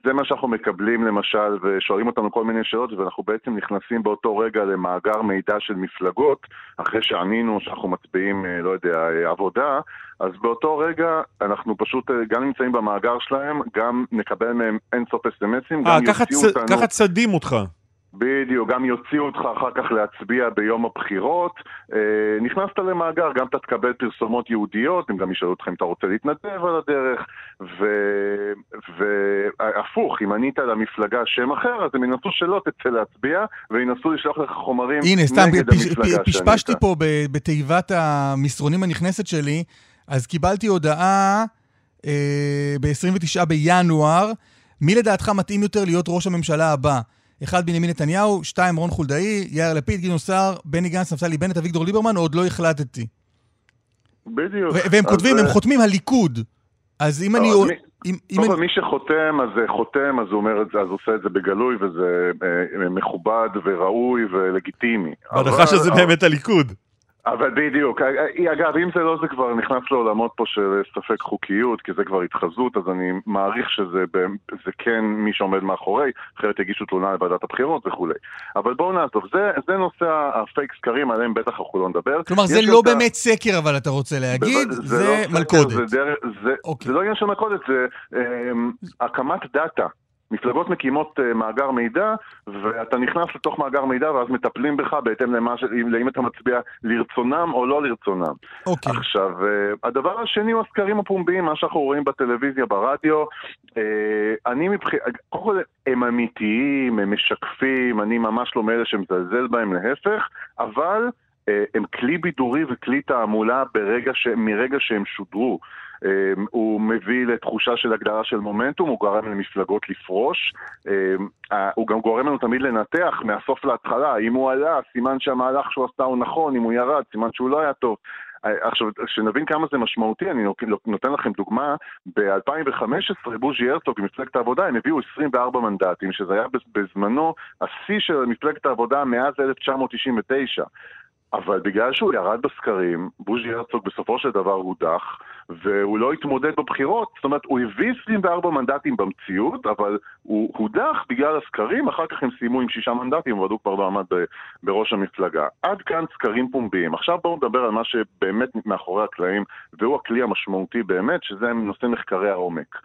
זה מה שאנחנו מקבלים למשל ושואלים אותנו כל מיני שאלות ואנחנו בעצם נכנסים באותו רגע למאגר מידע של מפלגות אחרי שענינו שאנחנו מצביעים, אה, לא יודע, אה, עבודה, אז באותו רגע אנחנו פשוט אה, גם נמצאים במאגר שלהם, גם נקבל מהם אינסוף אס.אם.אסים, אה, גם יוציאו צ- אותנו... ככה צדים אותך. בדיוק, גם יוציאו אותך אחר כך להצביע ביום הבחירות. אה, נכנסת למאגר, גם אתה תקבל פרסומות יהודיות, הם גם ישאלו אותך אם אתה רוצה להתנדב על הדרך, והפוך, אם ענית למפלגה שם אחר, אז הם ינסו שלא תצא להצביע, וינסו לשלוח לך חומרים הנה, סתם, נגד פש- המפלגה פ- פשפשתי שענית. פה ב- בתיבת המסרונים הנכנסת שלי, אז קיבלתי הודעה אה, ב-29 בינואר, מי לדעתך מתאים יותר להיות ראש הממשלה הבא? אחד, בנימין נתניהו, שתיים, רון חולדאי, יאיר לפיד, גדעון סער, בני גנץ, נפתלי בנט, אביגדור ליברמן, עוד לא החלטתי. בדיוק. והם כותבים, הם אה, חותמים הליכוד. אז אם לא, אני... אם- אם קודם כל, מי שחותם, אז אה, חותם, אז הוא אומר את זה, אז עושה את זה בגלוי, וזה אה, מכובד וראוי ולגיטימי. בהנחה אבל- שזה באמת הליכוד. אבל בדיוק, אה, אגב, אם זה לא, זה כבר נכנס לעולמות פה של ספק חוקיות, כי זה כבר התחזות, אז אני מעריך שזה זה כן מי שעומד מאחורי, אחרת יגישו תלונה לוועדת הבחירות וכולי. אבל בואו נעזוב, זה, זה נושא הפייק סקרים, עליהם בטח אנחנו לא נדבר. כלומר, זה לא את ה- באמת סקר, אבל אתה רוצה להגיד, זה לא סקר, מלכודת. זה, דרך, זה, אוקיי. זה לא עניין של מלכודת, זה אה, הקמת דאטה. מפלגות מקימות אה, מאגר מידע, ואתה נכנס לתוך מאגר מידע ואז מטפלים בך בהתאם למה ש... לאם אתה מצביע לרצונם או לא לרצונם. אוקיי. עכשיו, אה, הדבר השני הוא הסקרים הפומביים, מה שאנחנו רואים בטלוויזיה, ברדיו. אה, אני מבחינת, קודם כל, הם אמיתיים, הם משקפים, אני ממש לא מאלה שמזלזל בהם, להפך, אבל הם כלי בידורי וכלי תעמולה ברגע ש... מרגע שהם שודרו. אה, הוא מביא לתחושה של הגדרה של מומנטום, הוא גורם למפלגות לפרוש, אה, הוא גם גורם לנו תמיד לנתח מהסוף להתחלה, אם הוא עלה, סימן שהמהלך שהוא עשה הוא נכון, אם הוא ירד, סימן שהוא לא היה טוב. אה, עכשיו, שנבין כמה זה משמעותי, אני נותן לכם דוגמה, ב-2015 בוז'י הרצוג ומפלגת העבודה, הם הביאו 24 מנדטים, שזה היה בזמנו השיא של מפלגת העבודה מאז 1999. אבל בגלל שהוא ירד בסקרים, בוז'י הרצוג בסופו של דבר הודח, והוא לא התמודד בבחירות, זאת אומרת, הוא הביא 24 מנדטים במציאות, אבל הוא הודח בגלל הסקרים, אחר כך הם סיימו עם שישה מנדטים, אבל הוא כבר לא עמד בראש המפלגה. עד כאן סקרים פומביים. עכשיו בואו נדבר על מה שבאמת מאחורי הקלעים, והוא הכלי המשמעותי באמת, שזה נושא מחקרי העומק.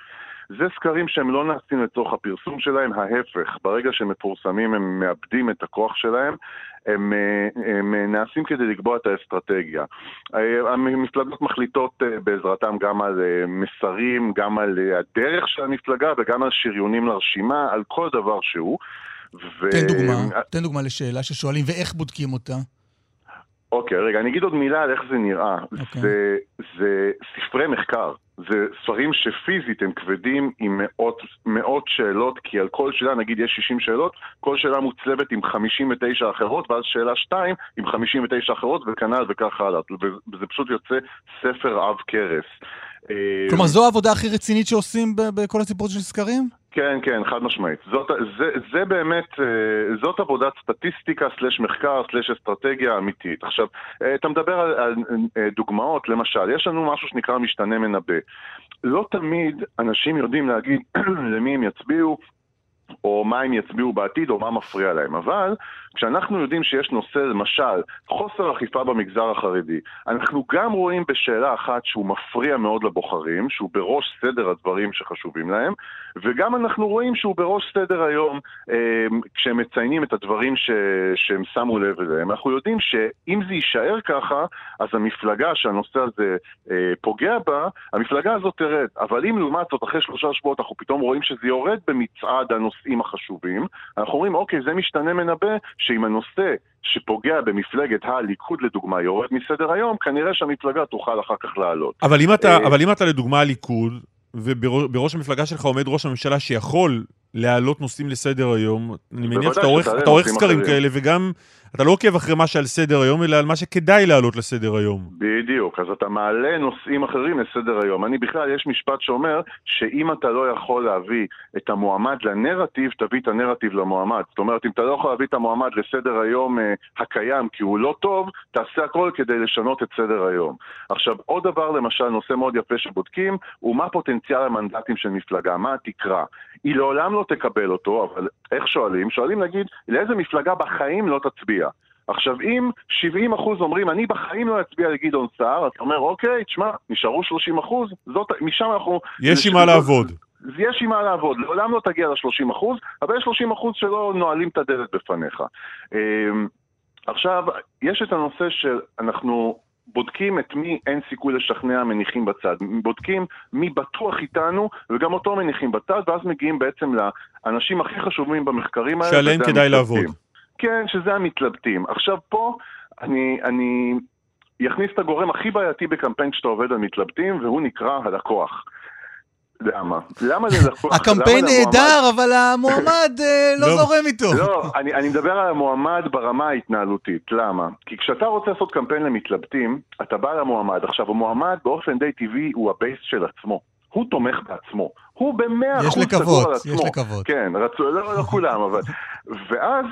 זה סקרים שהם לא נעשים לצורך הפרסום שלהם, ההפך, ברגע שהם מפורסמים הם מאבדים את הכוח שלהם, הם, אה, הם נעשים כדי לקבוע את האסטרטגיה. אה, המפלגות מחליטות אה, בעזרתם גם על מסרים, גם על הדרך של המפלגה וגם על שריונים לרשימה, על כל דבר שהוא. ו... תן דוגמה, תן דוגמה לשאלה ששואלים, ואיך בודקים אותה? אוקיי, רגע, אני אגיד עוד מילה על איך זה נראה. אוקיי. זה, זה ספרי מחקר. זה ספרים שפיזית הם כבדים עם מאות, מאות שאלות, כי על כל שאלה, נגיד יש 60 שאלות, כל שאלה מוצלבת עם 59 אחרות, ואז שאלה 2 עם 59 אחרות, וכנ"ל וכך הלאה. וזה פשוט יוצא ספר עב כרס. כלומר, זו העבודה הכי רצינית שעושים בכל הסיפור של סקרים? כן, כן, חד משמעית. זאת, זה, זה באמת, אה, זאת עבודת סטטיסטיקה סלש מחקר סלש אסטרטגיה אמיתית. עכשיו, אה, אתה מדבר על, על אה, דוגמאות, למשל, יש לנו משהו שנקרא משתנה מנבא. לא תמיד אנשים יודעים להגיד למי הם יצביעו, או מה הם יצביעו בעתיד, או מה מפריע להם. אבל כשאנחנו יודעים שיש נושא, למשל, חוסר אכיפה במגזר החרדי, אנחנו גם רואים בשאלה אחת שהוא מפריע מאוד לבוחרים, שהוא בראש סדר הדברים שחשובים להם, וגם אנחנו רואים שהוא בראש סדר היום אה, כשהם מציינים את הדברים ש... שהם שמו לב אליהם. אנחנו יודעים שאם זה יישאר ככה, אז המפלגה שהנושא הזה אה, פוגע בה, המפלגה הזאת תרד. אבל אם לעומת זאת, אחרי שלושה שבועות אנחנו פתאום רואים שזה יורד במצעד הנושאים החשובים, אנחנו אומרים, אוקיי, זה משתנה מנבא, שאם הנושא שפוגע במפלגת הליכוד לדוגמה יורד מסדר היום, כנראה שהמפלגה תוכל אחר כך לעלות. אבל אם אתה, אה, אבל אם אתה לדוגמה הליכוד, ובראש המפלגה שלך עומד ראש הממשלה שיכול להעלות נושאים לסדר היום, אני מניח שאתה עורך, סקרים. כאלה, וגם אתה לא עוקב אחרי מה שעל סדר היום, אלא על מה שכדאי להעלות לסדר היום. בדיוק, אז אתה מעלה נושאים אחרים לסדר היום. אני בכלל, יש משפט שאומר שאם אתה לא יכול להביא את המועמד לנרטיב, תביא את הנרטיב למועמד. זאת אומרת, אם אתה לא יכול להביא את המועמד לסדר היום אה, הקיים כי הוא לא טוב, תעשה הכל כדי לשנות את סדר היום. עכשיו, עוד דבר, למשל, נושא מאוד יפה שבודקים, הוא מה פוטנציאל המנדטים של מפלגה, מה התקרה. היא לעולם לא תקבל אותו, אבל איך שואלים? שואלים, נגיד, לאיזה מפלגה בחיים לא תצביע? עכשיו, אם 70 אחוז אומרים, אני בחיים לא אצביע לגדעון סער, אתה אומר, אוקיי, תשמע, נשארו 30 אחוז, משם אנחנו... יש עם מה לעבוד. יש עם מה לעבוד, לעולם לא תגיע ל-30 אחוז, אבל יש 30 אחוז שלא נועלים את הדלת בפניך. אמ, עכשיו, יש את הנושא שאנחנו בודקים את מי אין סיכוי לשכנע מניחים בצד. בודקים מי בטוח איתנו, וגם אותו מניחים בצד, ואז מגיעים בעצם לאנשים הכי חשובים במחקרים האלה. שעליהם כדאי לעבוד. כן, שזה המתלבטים. עכשיו פה, אני, אני יכניס את הגורם הכי בעייתי בקמפיין כשאתה עובד על מתלבטים, והוא נקרא הלקוח. למה? למה זה לקוח? הקמפיין נהדר, אבל המועמד אה, לא, לא זורם איתו. לא, אני, אני מדבר על המועמד ברמה ההתנהלותית. למה? כי כשאתה רוצה לעשות קמפיין למתלבטים, אתה בא למועמד. עכשיו, המועמד באופן די טבעי הוא ה base של עצמו. הוא תומך בעצמו. הוא במאה אחוז סגור על עצמו. יש לקוות. כן, רצו, לא, לא כולם, אבל... ואז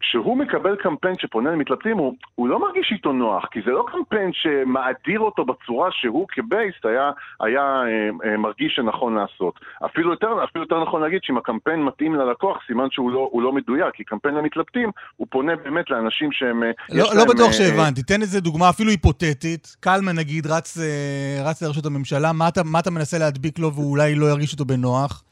כשהוא מקבל קמפיין שפונה למתלבטים, הוא, הוא לא מרגיש איתו נוח, כי זה לא קמפיין שמאדיר אותו בצורה שהוא כ base היה, היה אה, אה, מרגיש שנכון לעשות. אפילו יותר, אפילו יותר נכון להגיד שאם הקמפיין מתאים ללקוח, סימן שהוא לא, לא מדויק, כי קמפיין למתלבטים, הוא פונה באמת לאנשים שהם... אה, לא, לא להם, בטוח אה, שהבנתי, תן איזה דוגמה אפילו היפותטית. קלמן נגיד רץ, אה, רץ לראשות הממשלה, מה אתה, מה אתה מנסה להדביק לו והוא אולי לא ירגיש אותו בנוח?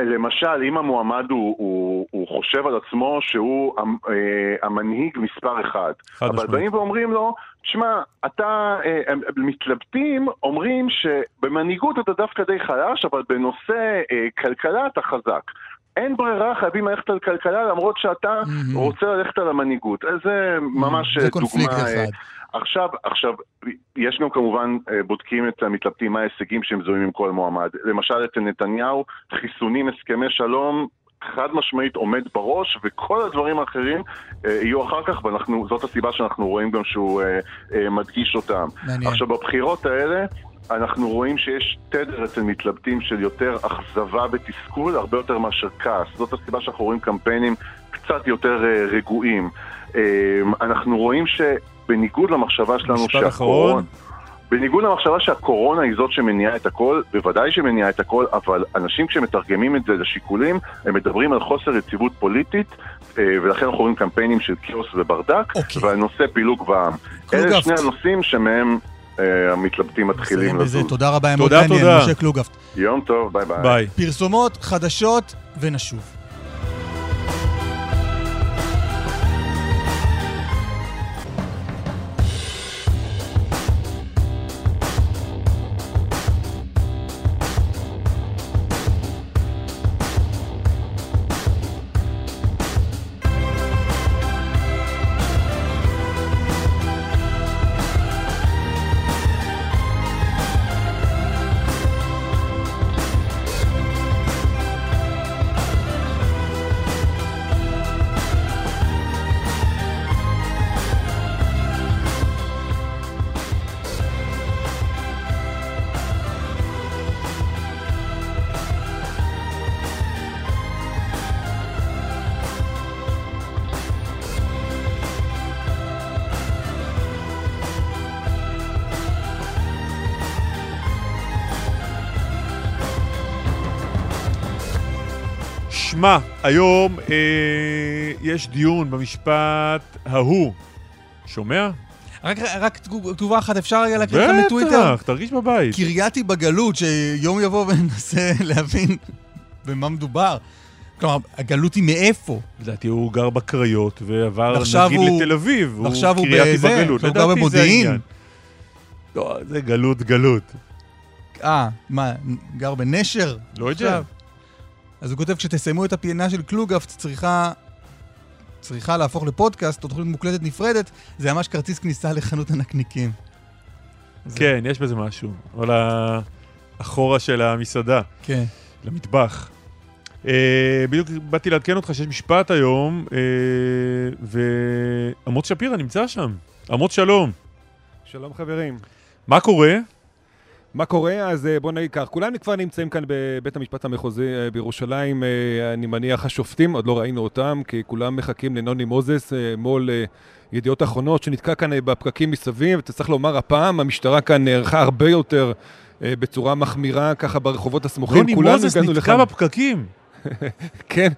למשל, אם המועמד הוא, הוא, הוא חושב על עצמו שהוא אה, המנהיג מספר אחד, אבל. באים ואומרים לו, תשמע, אתה, אה, מתלבטים, אומרים שבמנהיגות אתה דווקא די חלש, אבל בנושא אה, כלכלה אתה חזק. אין ברירה, חייבים ללכת על כלכלה למרות שאתה mm-hmm. רוצה ללכת על המנהיגות. זה ממש. זה דוגמה... זה קונפליקט אחד. עכשיו, עכשיו, יש גם כמובן, אה, בודקים את המתלבטים, מה ההישגים שהם זוהים עם כל מועמד. למשל, אצל נתניהו, חיסונים, הסכמי שלום, חד משמעית עומד בראש, וכל הדברים האחרים אה, יהיו אחר כך, וזאת הסיבה שאנחנו רואים גם שהוא אה, אה, מדגיש אותם. מעניין. עכשיו, בבחירות האלה... אנחנו רואים שיש תדר אצל מתלבטים של יותר אכזבה ותסכול, הרבה יותר מאשר כעס. זאת הסיבה שאנחנו רואים קמפיינים קצת יותר אה, רגועים. אה, אנחנו רואים ש... בניגוד למחשבה שלנו שהקורונה... בניגוד למחשבה שהקורונה היא זאת שמניעה את הכל, בוודאי שמניעה את הכל, אבל אנשים כשמתרגמים את זה לשיקולים, הם מדברים על חוסר יציבות פוליטית, אה, ולכן אנחנו רואים קמפיינים של כאוס וברדק, okay. ועל נושא פילוג בעם. אלה שני הנושאים שמהם אה, המתלבטים מתחילים לזוז. תודה רבה, אמות דניאל, משה קלוגפט. יום טוב, ביי ביי. ביי. פרסומות, חדשות ונשוב. שמע, היום אה, יש דיון במשפט ההוא. שומע? רק, רק תגובה אחת, אפשר רגע להקריא לך מטוויטר? בטח, תרגיש בבית. קרייתי בגלות, שיום יבוא וננסה להבין במה מדובר. כלומר, הגלות היא מאיפה? לדעתי הוא גר בקריות ועבר נגיד הוא, לתל אביב. ועכשיו הוא בזה, הוא גר במודיעין. לא, זה גלות, גלות. אה, מה, גר בנשר? לא יודע. אז הוא כותב, כשתסיימו את הפינה של קלוגפט, צריכה, צריכה להפוך לפודקאסט או תוכנית מוקלטת נפרדת, זה ממש כרטיס כניסה לחנות הנקניקים. כן, זה... יש בזה משהו. או לאחורה של המסעדה. כן. למטבח. Uh, בדיוק באתי לעדכן אותך שיש משפט היום, uh, ועמוץ שפירא נמצא שם. עמוץ שלום. שלום חברים. מה קורה? מה קורה? אז אה, בוא נגיד כך, כולם כבר נמצאים כאן בבית המשפט המחוזי אה, בירושלים, אה, אני מניח השופטים, עוד לא ראינו אותם, כי כולם מחכים לנוני מוזס מול ידיעות אחרונות, שנתקע כאן בפקקים מסביב, אתה צריך לומר, הפעם המשטרה כאן נערכה הרבה יותר בצורה מחמירה, ככה ברחובות הסמוכים. נוני מוזס נתקע בפקקים. כן,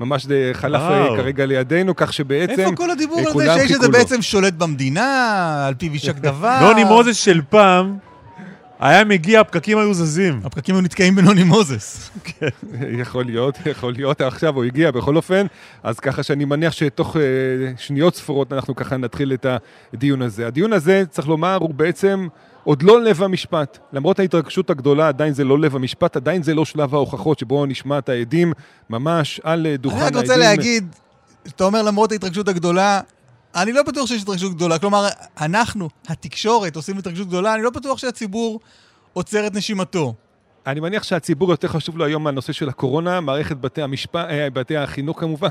ממש חלף וואו. כרגע לידינו, כך שבעצם... איפה כל הדיבור אה, על זה כולם שהאיש חיכו הזה לו. בעצם שולט במדינה, על פיו יישק דבר? נוני מוזס של פעם, היה מגיע, הפקקים היו זזים. הפקקים היו נתקעים בנוני מוזס. יכול להיות, יכול להיות, עכשיו הוא הגיע בכל אופן, אז ככה שאני מניח שתוך אה, שניות ספורות אנחנו ככה נתחיל את הדיון הזה. הדיון הזה, צריך לומר, הוא בעצם עוד לא לב המשפט. למרות ההתרגשות הגדולה, עדיין זה לא לב המשפט, עדיין זה לא שלב ההוכחות שבו נשמע את העדים ממש על אה, דוכן אני העדים. רק רוצה להגיד, אתה אומר למרות ההתרגשות הגדולה, אני לא בטוח שיש התרגשות גדולה. כלומר, אנחנו, התקשורת, עושים התרגשות גדולה, אני לא בטוח שהציבור עוצר את נשימתו. אני מניח שהציבור יותר חשוב לו היום הנושא של הקורונה, מערכת בתי המשפט, אה, בתי החינוך כמובן,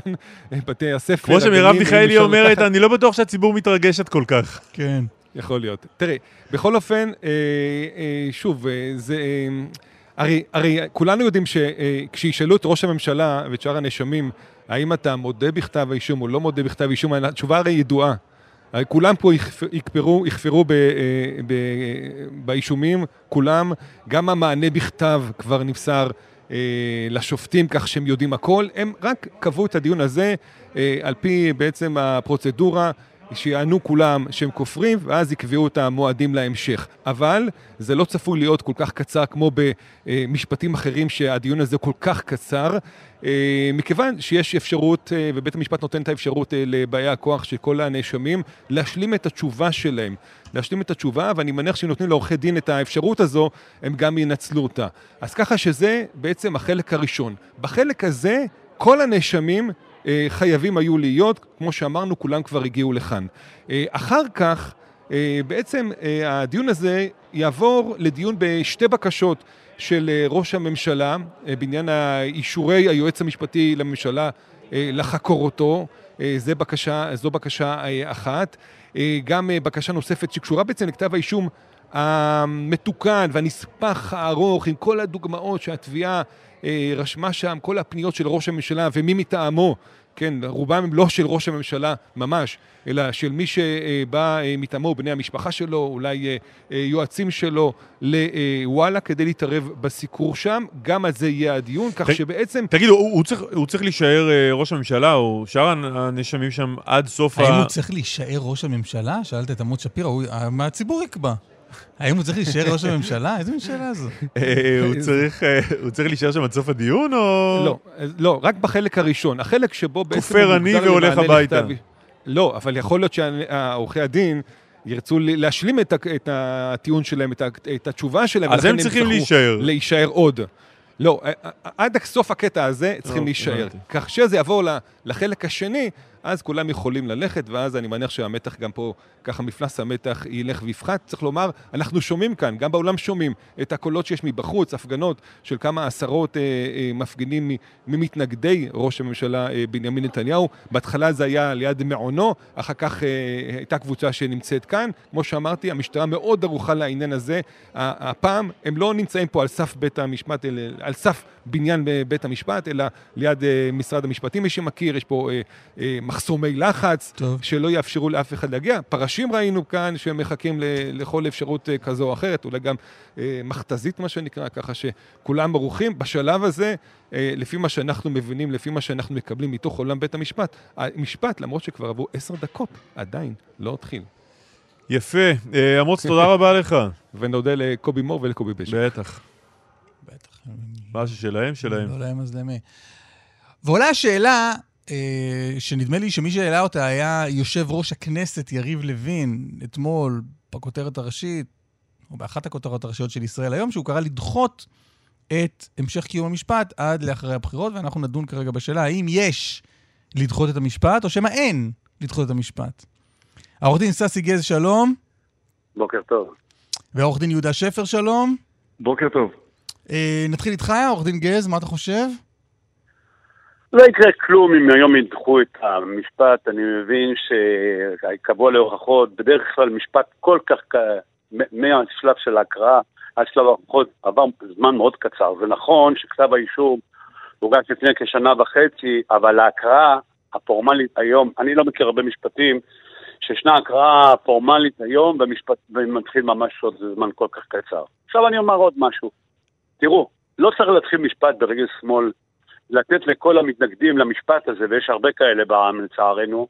אה, בתי הספר. כמו שמרב מיכאלי אומרת, אני לא בטוח שהציבור מתרגשת כל כך. כן. יכול להיות. תראה, בכל אופן, אה, אה, שוב, אה, זה... אה, הרי, הרי כולנו יודעים שכשישאלו את ראש הממשלה ואת שאר הנאשמים, האם אתה מודה בכתב האישום או לא מודה בכתב האישום, התשובה הרי ידועה. הרי כולם פה יכפ- יכפרו, יכפרו ב, אה, ב, באישומים, כולם, גם המענה בכתב כבר נמסר אה, לשופטים כך שהם יודעים הכל, הם רק קבעו את הדיון הזה אה, על פי בעצם הפרוצדורה. שיענו כולם שהם כופרים, ואז יקבעו את המועדים להמשך. אבל זה לא צפוי להיות כל כך קצר כמו במשפטים אחרים שהדיון הזה כל כך קצר, אה, מכיוון שיש אפשרות, אה, ובית המשפט נותן את האפשרות אה, לבאי הכוח של כל הנאשמים, להשלים את התשובה שלהם. להשלים את התשובה, ואני מניח שאם נותנים לעורכי דין את האפשרות הזו, הם גם ינצלו אותה. אז ככה שזה בעצם החלק הראשון. בחלק הזה, כל הנאשמים חייבים היו להיות, כמו שאמרנו, כולם כבר הגיעו לכאן. אה, אחר כך, אה, בעצם אה, הדיון הזה יעבור לדיון בשתי בקשות של אה, ראש הממשלה, אה, בעניין אישורי היועץ המשפטי לממשלה אה, לחקור אותו. אה, זה בקשה, זו בקשה אה, אחת. אה, גם אה, בקשה נוספת שקשורה בעצם לכתב האישום המתוקן והנספח הארוך עם כל הדוגמאות שהתביעה אה, רשמה שם, כל הפניות של ראש הממשלה ומי מטעמו, כן, רובם הם לא של ראש הממשלה ממש, אלא של מי שבא אה, מטעמו, בני המשפחה שלו, אולי אה, אה, יועצים שלו לוואלה כדי להתערב בסיקור שם, גם על זה יהיה הדיון, כך ת- שבעצם... תגידו, הוא הוא צריך- הוא צריך להישאר אה, ראש הממשלה, או שאר הנאשמים שם עד סוף האם ה... הוא צריך להישאר ראש הממשלה? שאלת את עמוד שפירא, הוא- מה הציבור יקבע? האם הוא צריך להישאר ראש הממשלה? איזה מין שאלה זו? אה, הוא צריך, אה, הוא צריך להישאר שם עד סוף הדיון, או... לא, לא, רק בחלק הראשון. החלק שבו בעצם... כופר אני והולך הביתה. לא, אבל יכול להיות שעורכי הדין ירצו להשלים את הטיעון שלהם, את התשובה שלהם. אז הם צריכים להישאר. להישאר עוד. לא, עד סוף הקטע הזה צריכים לא, להישאר. כך שזה יעבור לחלק השני, אז כולם יכולים ללכת, ואז אני מניח שהמתח גם פה, ככה מפלס המתח ילך ויפחת. צריך לומר, אנחנו שומעים כאן, גם בעולם שומעים, את הקולות שיש מבחוץ, הפגנות של כמה עשרות אה, אה, מפגינים ממתנגדי ראש הממשלה אה, בנימין נתניהו. בהתחלה זה היה ליד מעונו, אחר כך אה, הייתה קבוצה שנמצאת כאן. כמו שאמרתי, המשטרה מאוד ערוכה לעניין הזה. הפעם הם לא נמצאים פה על סף בית המשפט, אלא על סף בניין בבית המשפט, אלא ליד אה, משרד המשפטים, מי שמכיר, יש פה אה, אה, מחסומי לחץ, טוב. שלא יאפשרו לאף אחד להגיע. פרשים ראינו כאן שמחכים לכל אפשרות אה, כזו או אחרת, אולי גם אה, מכתזית מה שנקרא, ככה שכולם ערוכים. בשלב הזה, אה, לפי מה שאנחנו מבינים, לפי מה שאנחנו מקבלים מתוך עולם בית המשפט, המשפט, למרות שכבר עברו עשר דקות, עדיין לא התחיל. יפה. אה, אמוץ, תודה רבה לך. ונודה לקובי מור ולקובי בשק. בטח. בטח. מה ששלהם, שלהם. לא להם אז למי. ועולה השאלה, אה, שנדמה לי שמי שהעלה אותה היה יושב ראש הכנסת יריב לוין, אתמול, בכותרת הראשית, או באחת הכותרות הראשיות של ישראל היום, שהוא קרא לדחות את המשך קיום המשפט עד לאחרי הבחירות, ואנחנו נדון כרגע בשאלה האם יש לדחות את המשפט, או שמא אין לדחות את המשפט. העורך דין ססי גז, שלום, בוקר טוב. והעורך דין יהודה שפר, שלום. בוקר טוב. אה, נתחיל איתך, עורך דין גז, מה אתה חושב? לא יקרה כלום אם היום ידחו את המשפט, אני מבין שקבוע להוכחות, בדרך כלל משפט כל כך, מהשלב של ההקראה עד שלב ההוכחות עבר זמן מאוד קצר. זה נכון שכתב האישום הוגש לפני כשנה וחצי, אבל ההקראה הפורמלית היום, אני לא מכיר הרבה משפטים, שישנה הקראה פורמלית היום במשפט, ומתחיל ממש עוד זמן כל כך קצר. עכשיו אני אומר עוד משהו. תראו, לא צריך להתחיל משפט ברגל שמאל לתת לכל המתנגדים למשפט הזה, ויש הרבה כאלה בעם לצערנו,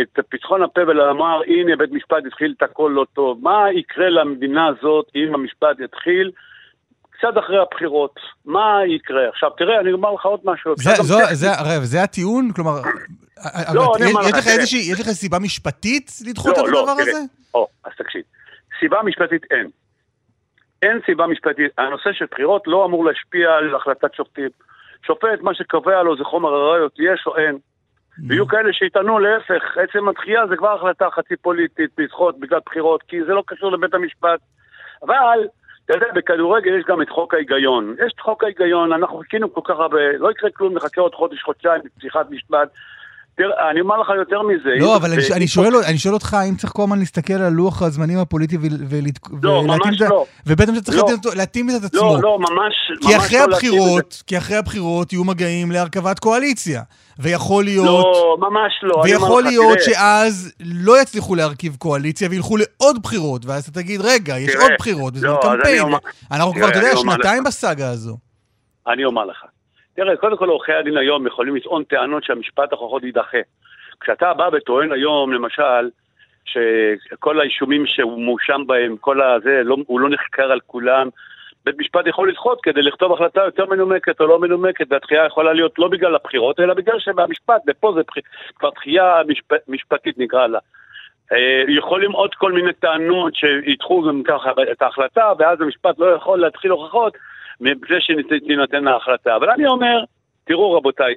את פתחון הפה ולומר, הנה בית משפט התחיל את הכל לא טוב. מה יקרה למדינה הזאת אם המשפט יתחיל קצת אחרי הבחירות? מה יקרה? עכשיו, תראה, אני אומר לך עוד משהו. זה, זו, טכנית. זה, הרי, זה הטיעון? כלומר, לא, אבל אני אומר יש לך. איזושהי, יש לך סיבה משפטית לדחות את לא, לא, הדבר תראה. הזה? או, אז תקשיב. סיבה משפטית אין. אין סיבה משפטית. הנושא של בחירות לא אמור להשפיע על החלטת שופטים. שופט, מה שקובע לו זה חומר הראיות, יש או אין. ויהיו כאלה שיטענו להפך, עצם הדחייה זה כבר החלטה חצי פוליטית, לדחות בגלל בחירות, כי זה לא קשור לבית המשפט. אבל, אתה יודע, בכדורגל יש גם את חוק ההיגיון. יש את חוק ההיגיון, אנחנו חיכינו כל כך הרבה, לא יקרה כלום, נחכה עוד חודש, חודשיים לפתיחת משפט. תראה, אני אומר לך יותר מזה. לא, אבל אני, אני, שואל, אני שואל אותך, האם צריך כל הזמן להסתכל על לוח הזמנים הפוליטי לא, ולהתאים ממש את ה- לא. ובית המשפט צריך לא. להתאים את עצמו. לא, לא, ממש, כי ממש אחרי לא להתאים את זה. הבחירות, כי אחרי הבחירות יהיו מגעים להרכבת קואליציה. ויכול להיות... לא, ממש לא. ויכול להיות שאז לא יצליחו להרכיב קואליציה וילכו לעוד בחירות, ואז אתה תגיד, רגע, יש עוד בחירות, וזה לא, קמפיין. אומר- אנחנו כבר, אתה יודע, שנתיים. בסאגה הזו. אני אומר לך. תראה, קודם כל עורכי הדין היום יכולים לטעון טענות שהמשפט ההוכחות יידחה. כשאתה בא וטוען היום, למשל, שכל האישומים שהוא מואשם בהם, כל הזה, לא, הוא לא נחקר על כולם, בית משפט יכול לדחות כדי לכתוב החלטה יותר מנומקת או לא מנומקת, והדחייה יכולה להיות לא בגלל הבחירות, אלא בגלל שבמשפט, ופה זה. כבר דחייה משפ... משפטית נקרא לה. אה, יכולים עוד כל מיני טענות שידחו גם ככה את ההחלטה, ואז המשפט לא יכול להתחיל הוכחות מפני שתינתן ההחלטה. אבל אני אומר, תראו רבותיי,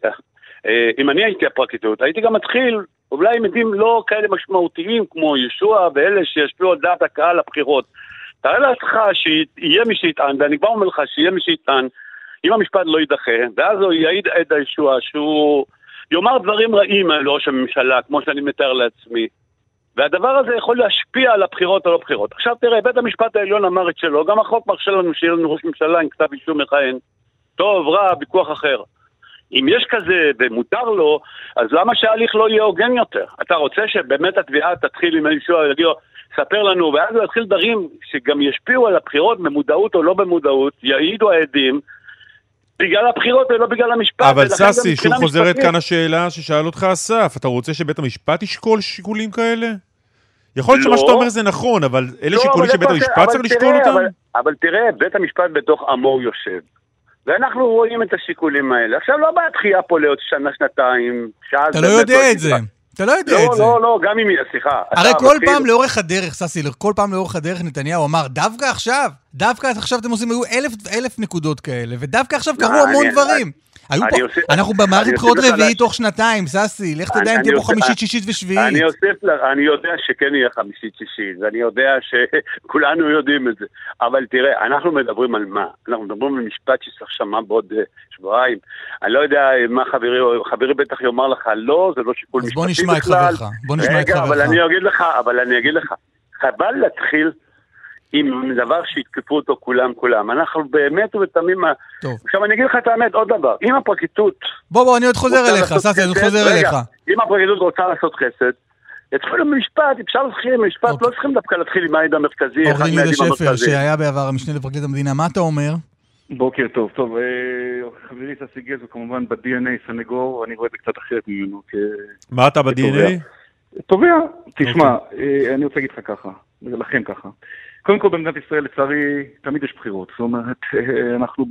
אה, אם אני הייתי הפרקליטות, הייתי גם מתחיל אולי עם עדים לא כאלה משמעותיים כמו ישוע ואלה שישפיעו על דעת הקהל לבחירות. תאר לעצמך שיהיה מי שיטען, ואני כבר אומר לך שיהיה מי שיטען, אם המשפט לא יידחה, ואז הוא יעיד עד הישוע שהוא יאמר דברים רעים על ראש הממשלה, כמו שאני מתאר לעצמי. והדבר הזה יכול להשפיע על הבחירות או לא בחירות. עכשיו תראה, בית המשפט העליון אמר את שלו, גם החוק מרשה לנו שיהיה לנו ראש ממשלה עם כתב אישום מכהן. טוב, רע, ויכוח אחר. אם יש כזה ומותר לו, אז למה שההליך לא יהיה הוגן יותר? אתה רוצה שבאמת התביעה תתחיל עם איזשהו, יגיד ספר לנו, ואז הוא יתחיל דברים שגם ישפיעו על הבחירות במודעות או לא במודעות, יעידו העדים, בגלל הבחירות ולא בגלל המשפט. אבל ססי, שוב חוזרת כאן השאלה ששאל אותך אסף, אתה רוצה שבית המשפט ישקול שיקולים כאלה? יכול להיות לא. שמה שאתה אומר זה נכון, אבל אלה לא, שיקולים שבית איפה המשפט זה- צריך לשקול אותם? אבל, אבל תראה, בית המשפט בתוך עמו יושב. ואנחנו רואים את השיקולים האלה. עכשיו, לא בהתחייה פה לעוד שנה, שנתיים, שאז... אתה לא יודע את זה. אתה לא יודע לא, את זה. לא, לא, גם אם... סליחה. הרי כל מתחיל- פעם לאורך הדרך, ססי, כל פעם לאורך הדרך נתניהו אמר, דווקא עכשיו, דווקא עכשיו אתם עושים, היו אלף, אלף נקודות כאלה, ודווקא עכשיו לא, קרו המון אני- דברים. אני פה, אוסיף- אנחנו במערכת בחירות רביעית תוך שנתיים, ססי, לך תדע אם תהיה פה חמישית, שישית ושביעית. אני אוסיף לך, אני יודע שכן יהיה חמישית שישית, ואני יודע שכולנו יודעים את זה. אבל תראה, אנחנו מדברים על מה? אנחנו מדברים על משפט שצריך שמע בעוד אה, שבועיים. אני לא יודע מה חברי, חברי בטח יאמר לך, לא, זה לא שיקול אז משפטי בוא נשמע את בכלל. חברך, בוא נשמע את רגע, אבל חברך. אני אגיד לך, אבל אני אגיד לך, חבל להתחיל עם דבר שיתקפו אותו כולם כולם. אנחנו באמת ובתמים... טוב. עכשיו אני אגיד לך את האמת, עוד דבר. אם הפרקליטות בוא, בוא, אני עוד חוזר אליך, ססי, אני עוד חוזר רגע, אליך. אם הפרקליטות רוצה לעשות חסד, יתחילו במשפט, אפשר להתחיל עם משפט, אוקיי. לא צריכים דווקא להתחיל עם העד המרכזי, אחד עורך דין יהודה מהעדים שפר, המרכזיים. שהיה בעבר המשנה לפרקליט המדינה, מה אתה אומר? בוקר טוב. טוב, אה, חברי ססי גז הוא כמובן ב-DNA סנגור, אני רואה את זה קצת אחרת ממנו. כ- מה אתה ב-DNA? תובע, תשמע, אה, אני רוצה להגיד לך ככה, לכם ככה. קודם כל במדינת ישראל לצערי תמיד יש בחירות, זאת אומרת אה, אנחנו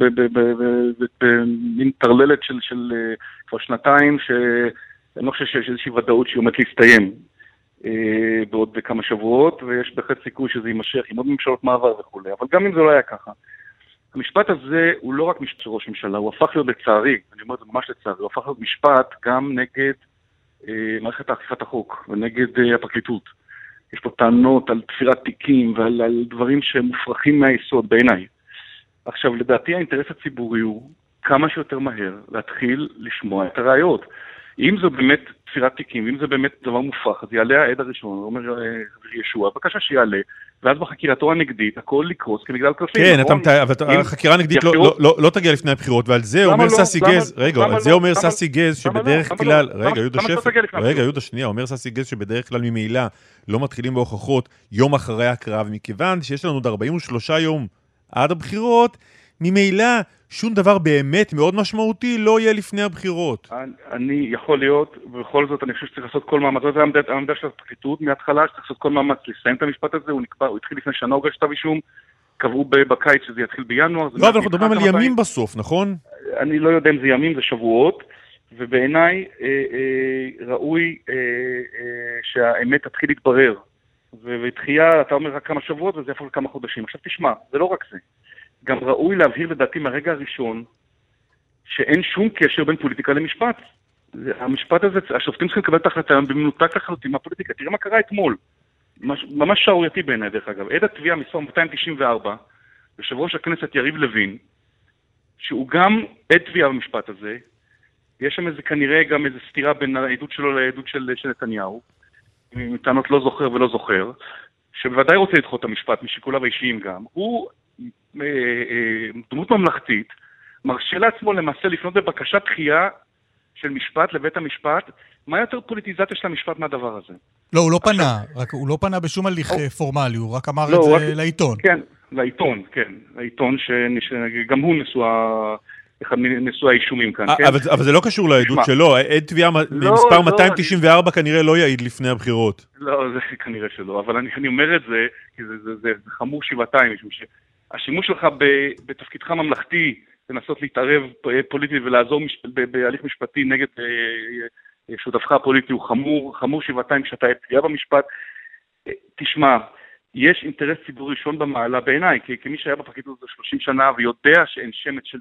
במין טרללת של, של אה, כבר שנתיים שאני לא חושב שיש איזושהי ודאות שהיא עומדת להסתיים אה, בעוד כמה שבועות ויש בהחלט סיכוי שזה יימשך עם עוד ממשלות מעבר וכולי, אבל גם אם זה לא היה ככה. המשפט הזה הוא לא רק משפט של ראש ממשלה, הוא הפך להיות לצערי, אני אומר את זה ממש לצערי, הוא הפך להיות משפט גם נגד מערכת אכיפת החוק ונגד הפרקליטות. יש פה טענות על תפירת תיקים ועל על דברים שהם מופרכים מהיסוד בעיניי. עכשיו, לדעתי האינטרס הציבורי הוא כמה שיותר מהר להתחיל לשמוע את הראיות. אם זו באמת תפירת תיקים, אם זה באמת דבר מופרך, אז יעלה העד הראשון, אומר אה, חברי ישוע, בבקשה שיעלה, ואז בחקירתו הנגדית הכל לקרוס כמגדל קלפים. כן, אתה נכון? מתאר, אבל אם החקירה הנגדית לא- לא- לא- לא תגיע לפני הבחירות, ועל זה אומר לא? ססי למה- גז, רגע, למה על זה? אומר למה- ססי גז? שבדרך למה כלל? למה- רגע, יהודה שפר, רגע? יהודה שנייה, אומר ססי גז שבדרך כלל ממילא לא מתחילים בהוכחות יום אחרי הקרב, מכיוון שיש לנו עוד 43 יום עד הבחירות, ממילא שום דבר באמת מאוד משמעותי לא יהיה לפני הבחירות. אני- אני, יכול להיות, ובכל זאת אני חושב שצריך לעשות כל מאמץ, זאת העמדה העמדה של הפרקליטות מההתחלה, שצריך לעשות כל מאמץ לסיים את המשפט הזה, הוא נקבע, הוא התחיל לפני שנה הוגש כתב אישום, קבעו בקיץ שזה יתחיל בינואר. לא, אבל אנחנו מדברים על ימים פעמים. בסוף, נכון? אני לא יודע אם זה ימים, זה שבועות, ובעיניי אה, אה, ראוי אה, אה, שהאמת תתחיל להתברר. ודחייה, אתה אומר רק כמה שבועות וזה יהפוך לכמה חודשים. עכשיו תשמע, זה לא רק זה. גם ראוי להבהיר לדעתי מהרגע הראשון שאין שום קשר בין פוליטיקה למשפט. המשפט הזה, השופטים צריכים לקבל את ההחלטה במנותק לחלוטין מהפוליטיקה. תראה מה קרה אתמול. ממש- שערורייתי בעיניי, דרך אגב. עד התביעה מספר 294, יושב ראש הכנסת יריב לוין, שהוא גם עד תביעה במשפט הזה, יש שם איזה כנראה גם איזו סתירה בין העדות שלו לעדות של, של נתניהו, עם טענות לא זוכר ולא זוכר, שבוודאי רוצה לדחות את המשפט משיקוליו האישיים גם. הוא דמות ממלכתית, מרשה לעצמו למעשה לפנות בבקשת דחייה של משפט לבית המשפט. מה יותר פוליטיזציה של המשפט מהדבר הזה? לא, הוא לא פנה, רק הוא לא פנה בשום הליך אה, פורמלי, הוא רק אמר לא, את זה רק- לעיתון. כן, לעיתון, כן. לעיתון שגם הוא נשוא ה- אחד מנשוא האישומים כאן, אה, כן? אבל אבל זה לא קשור לעדות תשמע. שלו, עד תביעה מ- לא, מספר לא, 294 כנראה לא יעיד לפני הבחירות. לא, זה כנראה שלא, אבל אני, אני אומר את זה, כי זה, זה, זה, זה חמור שבעתיים, משום שהשימוש שלך בתפקידך ממלכתי, לנסות להתערב פ- פוליטית ולעזור מש, בהליך משפטי נגד אה, אה, שותפך הפוליטי הוא חמור, חמור שבעתיים כשאתה תביעה במשפט. אה, תשמע, יש אינטרס ציבורי ראשון במעלה בעיניי, כי כמי שהיה בפרקליטות הזה 30 שנה ויודע שאין שמץ של,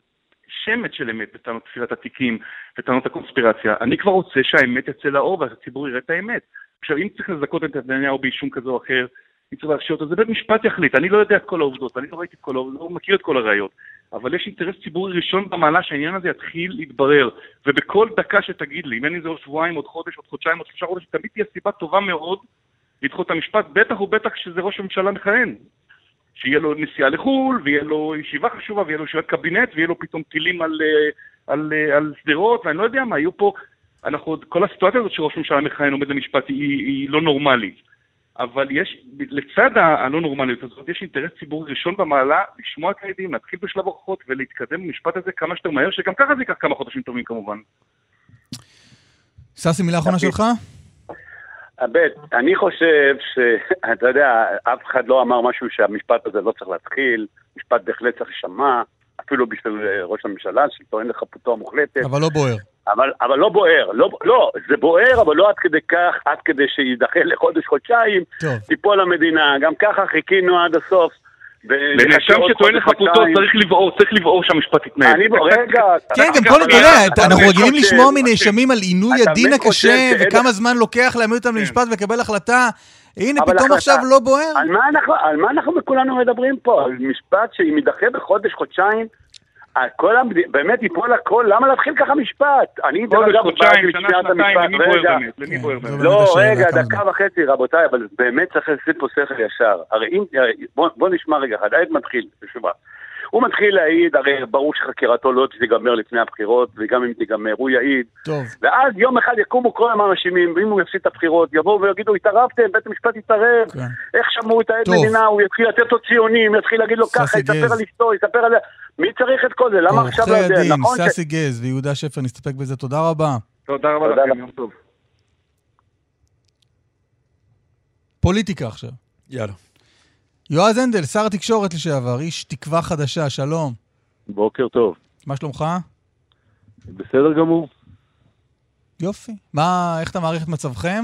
שמץ של אמת בטענות תפילת התיקים וטענות הקונספירציה, אני כבר רוצה שהאמת תצא לאור והציבור יראה את האמת. עכשיו, אם צריך לזכות את נתניהו באישום כזה או אחר, אם צריך להרשיע אותו, זה בית משפט יחליט. אני לא יודע את כל העובדות, אני לא ראיתי את כל העובדות, לא מכיר את כל הראיות. אבל יש אינטרס ציבורי ראשון במעלה שהעניין הזה יתחיל להתברר. ובכל דקה שתגיד לי, אם אין לי זה עוד שבועיים, עוד חודש, עוד חודשיים, עוד שלושה חודשים, תמיד תהיה סיבה טובה מאוד לדחות את המשפט, בטח ובטח כשזה ראש הממשלה מכהן. שיהיה לו נסיעה לחו"ל, ויהיה לו ישיבה חשובה, ויהיה לו ישיבת קבינט, ויהיה לו פתאום טילים על, אה, על, אה, על שדרות, ואני לא יודע מה, יהיו פה... אנחנו, כל הסיטואציה הזאת שראש ממשלה מכהן עומד למשפט היא, היא לא נורמלית. אבל יש, לצד הלא נורמליות הזאת, יש אינטרס ציבורי ראשון במעלה לשמוע את העדים, להתחיל בשלב הוכחות ולהתקדם במשפט הזה כמה שיותר מהר, שגם ככה זה ייקח כמה חודשים טובים כמובן. ששי, מילה אחרונה שלך? הבט, אני חושב שאתה יודע, אף אחד לא אמר משהו שהמשפט הזה לא צריך להתחיל, משפט בהחלט צריך להישמע, אפילו בשביל אה, ראש הממשלה, שטוען לחפותו המוחלטת. אבל לא בוער. אבל, אבל לא בוער, לא, לא, זה בוער, אבל לא עד כדי כך, עד כדי שיידחה לחודש, חודשיים, טוב. תיפול המדינה. גם ככה חיכינו עד הסוף. עוד שטוען לחפותו. צריך לבעור, צריך לבעור שהמשפט יתנהל. אני, רגע... כן, גם כל, אבל אתה יודע, אתה אנחנו רגילים לשמוע מנאשמים על עינוי הדין הקשה, וכמה זמן לוקח להעמיד אותם למשפט ולקבל החלטה. הנה, פתאום החלטה- עכשיו לא בוער. על מה אנחנו, על מה אנחנו כולנו מדברים פה? על משפט שאם יידחה בחודש, חודשיים, על כל המד... באמת ייפול הכל, למה להתחיל ככה משפט? אני דרך אגב, חודשיים, באתי שנה, לשמיעת שנתיים, המשפט, למי בוער רגע. באמת? למי בוער באמת? זו לא, השאלה, רגע, דקה וחצי, רבותיי, אבל באמת צריך לשים פה שכל ישר. הרי אם, בוא, בוא נשמע רגע אחד, העד מתחיל, תשמע. הוא מתחיל להעיד, הרי ברור שחקירתו לא תיגמר לפני הבחירות, וגם אם תיגמר, הוא יעיד. טוב. ואז יום אחד יקומו כל המאשימים, ואם הוא יפסיד את הבחירות, יבואו ויגידו, התערבתם, בית המשפט התערב, כן. איך שמעו את העד. מדינה, הוא יתחיל לתת לו ציונים, יתחיל להגיד לו ככה, יספר. על אשתו, יספר על... מי צריך את כל זה? למה עכשיו עורכי לא יודע? הדין, נכון ש... ששי גז ויהודה שפר, נסתפק בזה. תודה רבה. תודה רבה תודה לכם. יום טוב. פוליטיקה עכשיו. יאללה. יועז הנדל, שר התקשורת לשעבר, איש תקווה חדשה, שלום. בוקר טוב. מה שלומך? בסדר גמור. יופי. מה, איך אתה מעריך את מצבכם?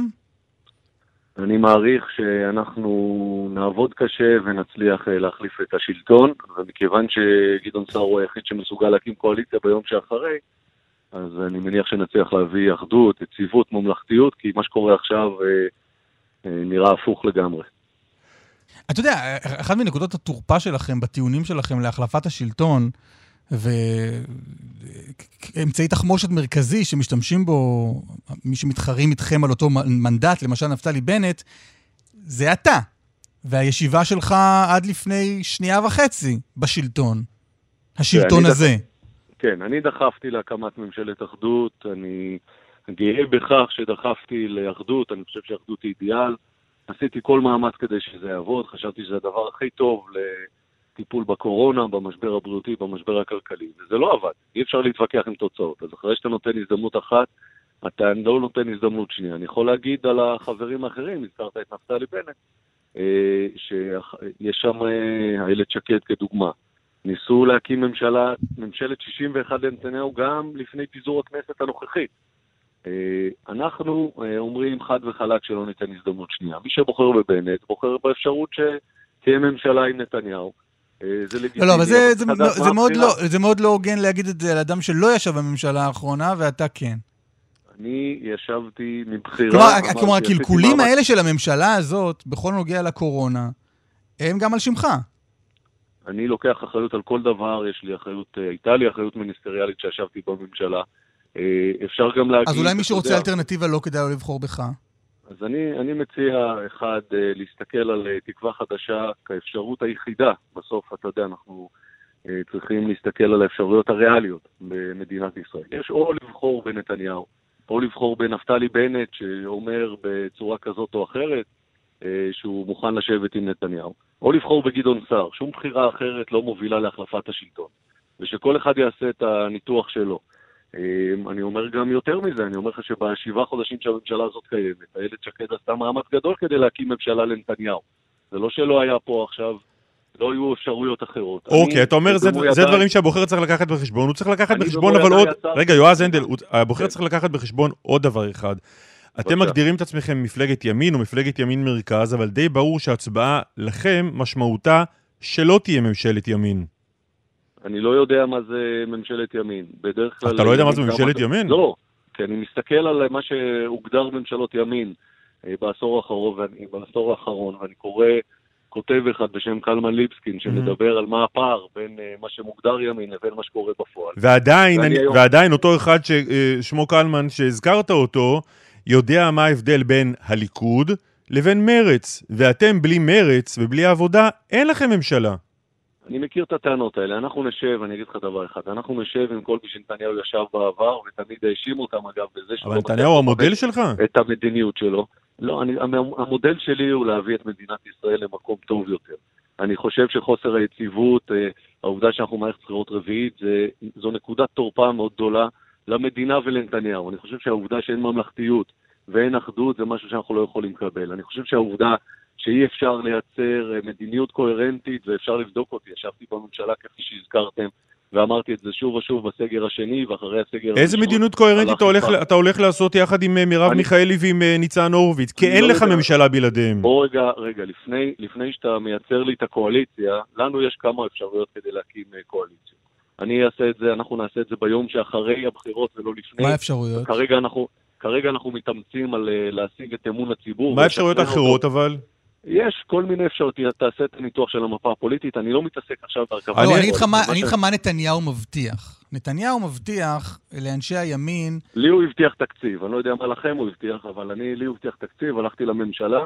אני מעריך שאנחנו נעבוד קשה ונצליח אה, להחליף את השלטון, ומכיוון שגדעון סער הוא היחיד שמסוגל להקים קואליציה ביום שאחרי, אז אני מניח שנצליח להביא אחדות, יציבות, ממלכתיות, כי מה שקורה עכשיו אה, אה, נראה הפוך לגמרי. אתה יודע, אחת מנקודות התורפה שלכם, בטיעונים שלכם להחלפת השלטון, ואמצעי תחמושת מרכזי שמשתמשים בו מי שמתחרים איתכם על אותו מנדט, למשל נפתלי בנט, זה אתה. והישיבה שלך עד לפני שנייה וחצי בשלטון. השלטון אני הזה. כן, אני דחפתי להקמת ממשלת אחדות, אני גאה בכך שדחפתי לאחדות, אני חושב שאחדות היא אידיאל. עשיתי כל מאמץ כדי שזה יעבוד, חשבתי שזה הדבר הכי טוב טיפול בקורונה, במשבר הבריאותי, במשבר הכלכלי. וזה לא עבד, אי אפשר להתווכח עם תוצאות. אז אחרי שאתה נותן הזדמנות אחת, אתה לא נותן הזדמנות שנייה. אני יכול להגיד על החברים האחרים, הזכרת את נפתלי בנט, אה, שיש שם אה, איילת שקד כדוגמה. ניסו להקים ממשלה, ממשלת 61 לנתניהו גם לפני פיזור הכנסת הנוכחית. אה, אנחנו אומרים חד וחלק שלא ניתן הזדמנות שנייה. מי שבוחר בבנט, בוחר באפשרות שתהיה ממשלה עם נתניהו. זה לגיטימי. לא, לא, אבל זה, זה, זה, מאוד לא, זה מאוד לא הוגן להגיד את זה על אדם שלא ישב בממשלה האחרונה, ואתה כן. אני ישבתי מבחירה... כלומר, כלומר הקלקולים האלה של הממשלה הזאת, בכל נוגע לקורונה, הם גם על שמך. אני לוקח אחריות על כל דבר, יש לי אחריות, אה, הייתה לי אחריות מיניסטריאלית שישבתי בממשלה. אה, אפשר גם להגיד... אז אולי מי שרוצה אלטרנטיבה לא כדאי לו לבחור בך. אז אני, אני מציע, אחד, אה, להסתכל על תקווה חדשה כאפשרות היחידה. בסוף, אתה יודע, אנחנו צריכים להסתכל על האפשרויות הריאליות במדינת ישראל. יש או לבחור בנתניהו, או לבחור בנפתלי בנט, שאומר בצורה כזאת או אחרת אה, שהוא מוכן לשבת עם נתניהו, או לבחור בגדעון סער. שום בחירה אחרת לא מובילה להחלפת השלטון, ושכל אחד יעשה את הניתוח שלו. אה, אני אומר גם יותר מזה, אני אומר לך שבשבעה חודשים שהממשלה הזאת קיימת, איילת שקד עשתה מאמץ גדול כדי להקים ממשלה לנתניהו. זה לא שלא היה פה עכשיו לא יהיו אפשרויות אחרות. אוקיי, אתה אומר, זה, זה דברים שהבוחר צריך לקחת בחשבון. הוא צריך לקחת בחשבון, אבל עוד... רגע, יועז הנדל, הבוחר כן. צריך לקחת בחשבון עוד דבר אחד. אתם מגדירים את עצמכם מפלגת ימין או מפלגת ימין מרכז, אבל די ברור שהצבעה לכם משמעותה שלא תהיה ממשלת ימין. אני לא יודע מה זה ממשלת ימין. בדרך כלל... אתה לא יודע מה זה ממשלת ימין? לא, כי אני מסתכל על מה שהוגדר ממשלות ימין אה, בעשור האחרון, ואני, בעשור האחרון, ואני קורא כותב אחד בשם קלמן ליבסקין, שמדבר על מה הפער בין uh, מה שמוגדר ימין לבין מה שקורה בפועל. ועדיין, אני, היום... ועדיין אותו אחד ששמו אה, קלמן, שהזכרת אותו, יודע מה ההבדל בין הליכוד לבין מרץ. ואתם בלי מרץ ובלי עבודה, אין לכם ממשלה. אני מכיר את הטענות האלה. אנחנו נשב, אני אגיד לך דבר אחד, אנחנו נשב עם כל מי שנתניהו ישב בעבר, ותמיד האשימו אותם אגב בזה שהוא... אבל נתניהו המודל שלך? את המדיניות שלו. לא, אני, המודל שלי הוא להביא את מדינת ישראל למקום טוב יותר. אני חושב שחוסר היציבות, אה, העובדה שאנחנו מערכת בחירות רביעית, זה, זו נקודת תורפה מאוד גדולה למדינה ולנתניהו. אני חושב שהעובדה שאין ממלכתיות ואין אחדות זה משהו שאנחנו לא יכולים לקבל. אני חושב שהעובדה שאי אפשר לייצר אה, מדיניות קוהרנטית ואפשר לבדוק אותי, ישבתי בממשלה כפי שהזכרתם, ואמרתי את זה שוב ושוב בסגר השני, ואחרי הסגר הראשון... איזה מדיניות קוהרנטית אתה הולך, אתה הולך לעשות יחד עם אה, מרב אני... מיכאלי ועם אה, ניצן הורוביץ? כי אין לא לך יודע. ממשלה בלעדיהם. בוא רגע, רגע, לפני, לפני שאתה מייצר לי את הקואליציה, לנו יש כמה אפשרויות כדי להקים קואליציה. אני אעשה את זה, אנחנו נעשה את זה ביום שאחרי הבחירות ולא לפני. מה האפשרויות? כרגע אנחנו, כרגע אנחנו מתאמצים על להשיג את אמון הציבור. מה האפשרויות האחרות אבל? יש כל מיני אפשרויות, תעשה את הניתוח של המפה הפוליטית, אני לא מתעסק עכשיו בהרכבה. לא, אני אגיד לך מה נתניהו מבטיח. נתניהו מבטיח לאנשי הימין... לי הוא הבטיח תקציב, אני לא יודע מה לכם הוא הבטיח, אבל אני, לי הוא הבטיח תקציב, הלכתי לממשלה,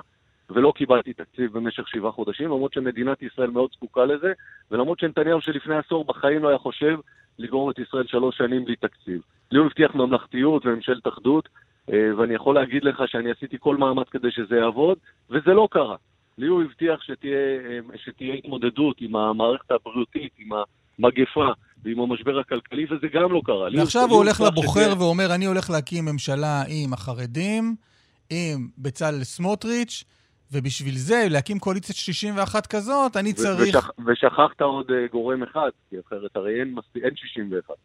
ולא קיבלתי תקציב במשך שבעה חודשים, למרות שמדינת ישראל מאוד זקוקה לזה, ולמרות שנתניהו שלפני עשור בחיים לא היה חושב לגרום את ישראל שלוש שנים בלי תקציב. לי הוא הבטיח ממלכתיות וממשלת אחדות, אה, ואני יכול להגיד לך שאני עשיתי כל מאמץ כדי שזה יעבוד, וזה לא קרה. לי הוא הבטיח שתהיה, אה, שתהיה התמודדות עם המערכת הבריאותית, עם המגפה ועם המשבר הכלכלי, וזה גם לא קרה. ועכשיו הוא הולך לבוחר שתהיה... ואומר, אני הולך להקים ממשלה עם החרדים, עם בצלאל סמוטריץ', ובשביל זה, להקים קואליציית 61 כזאת, אני צריך... ושכ... ושכחת עוד אה, גורם אחד, כי אחרת הרי אין, מספ... אין 61.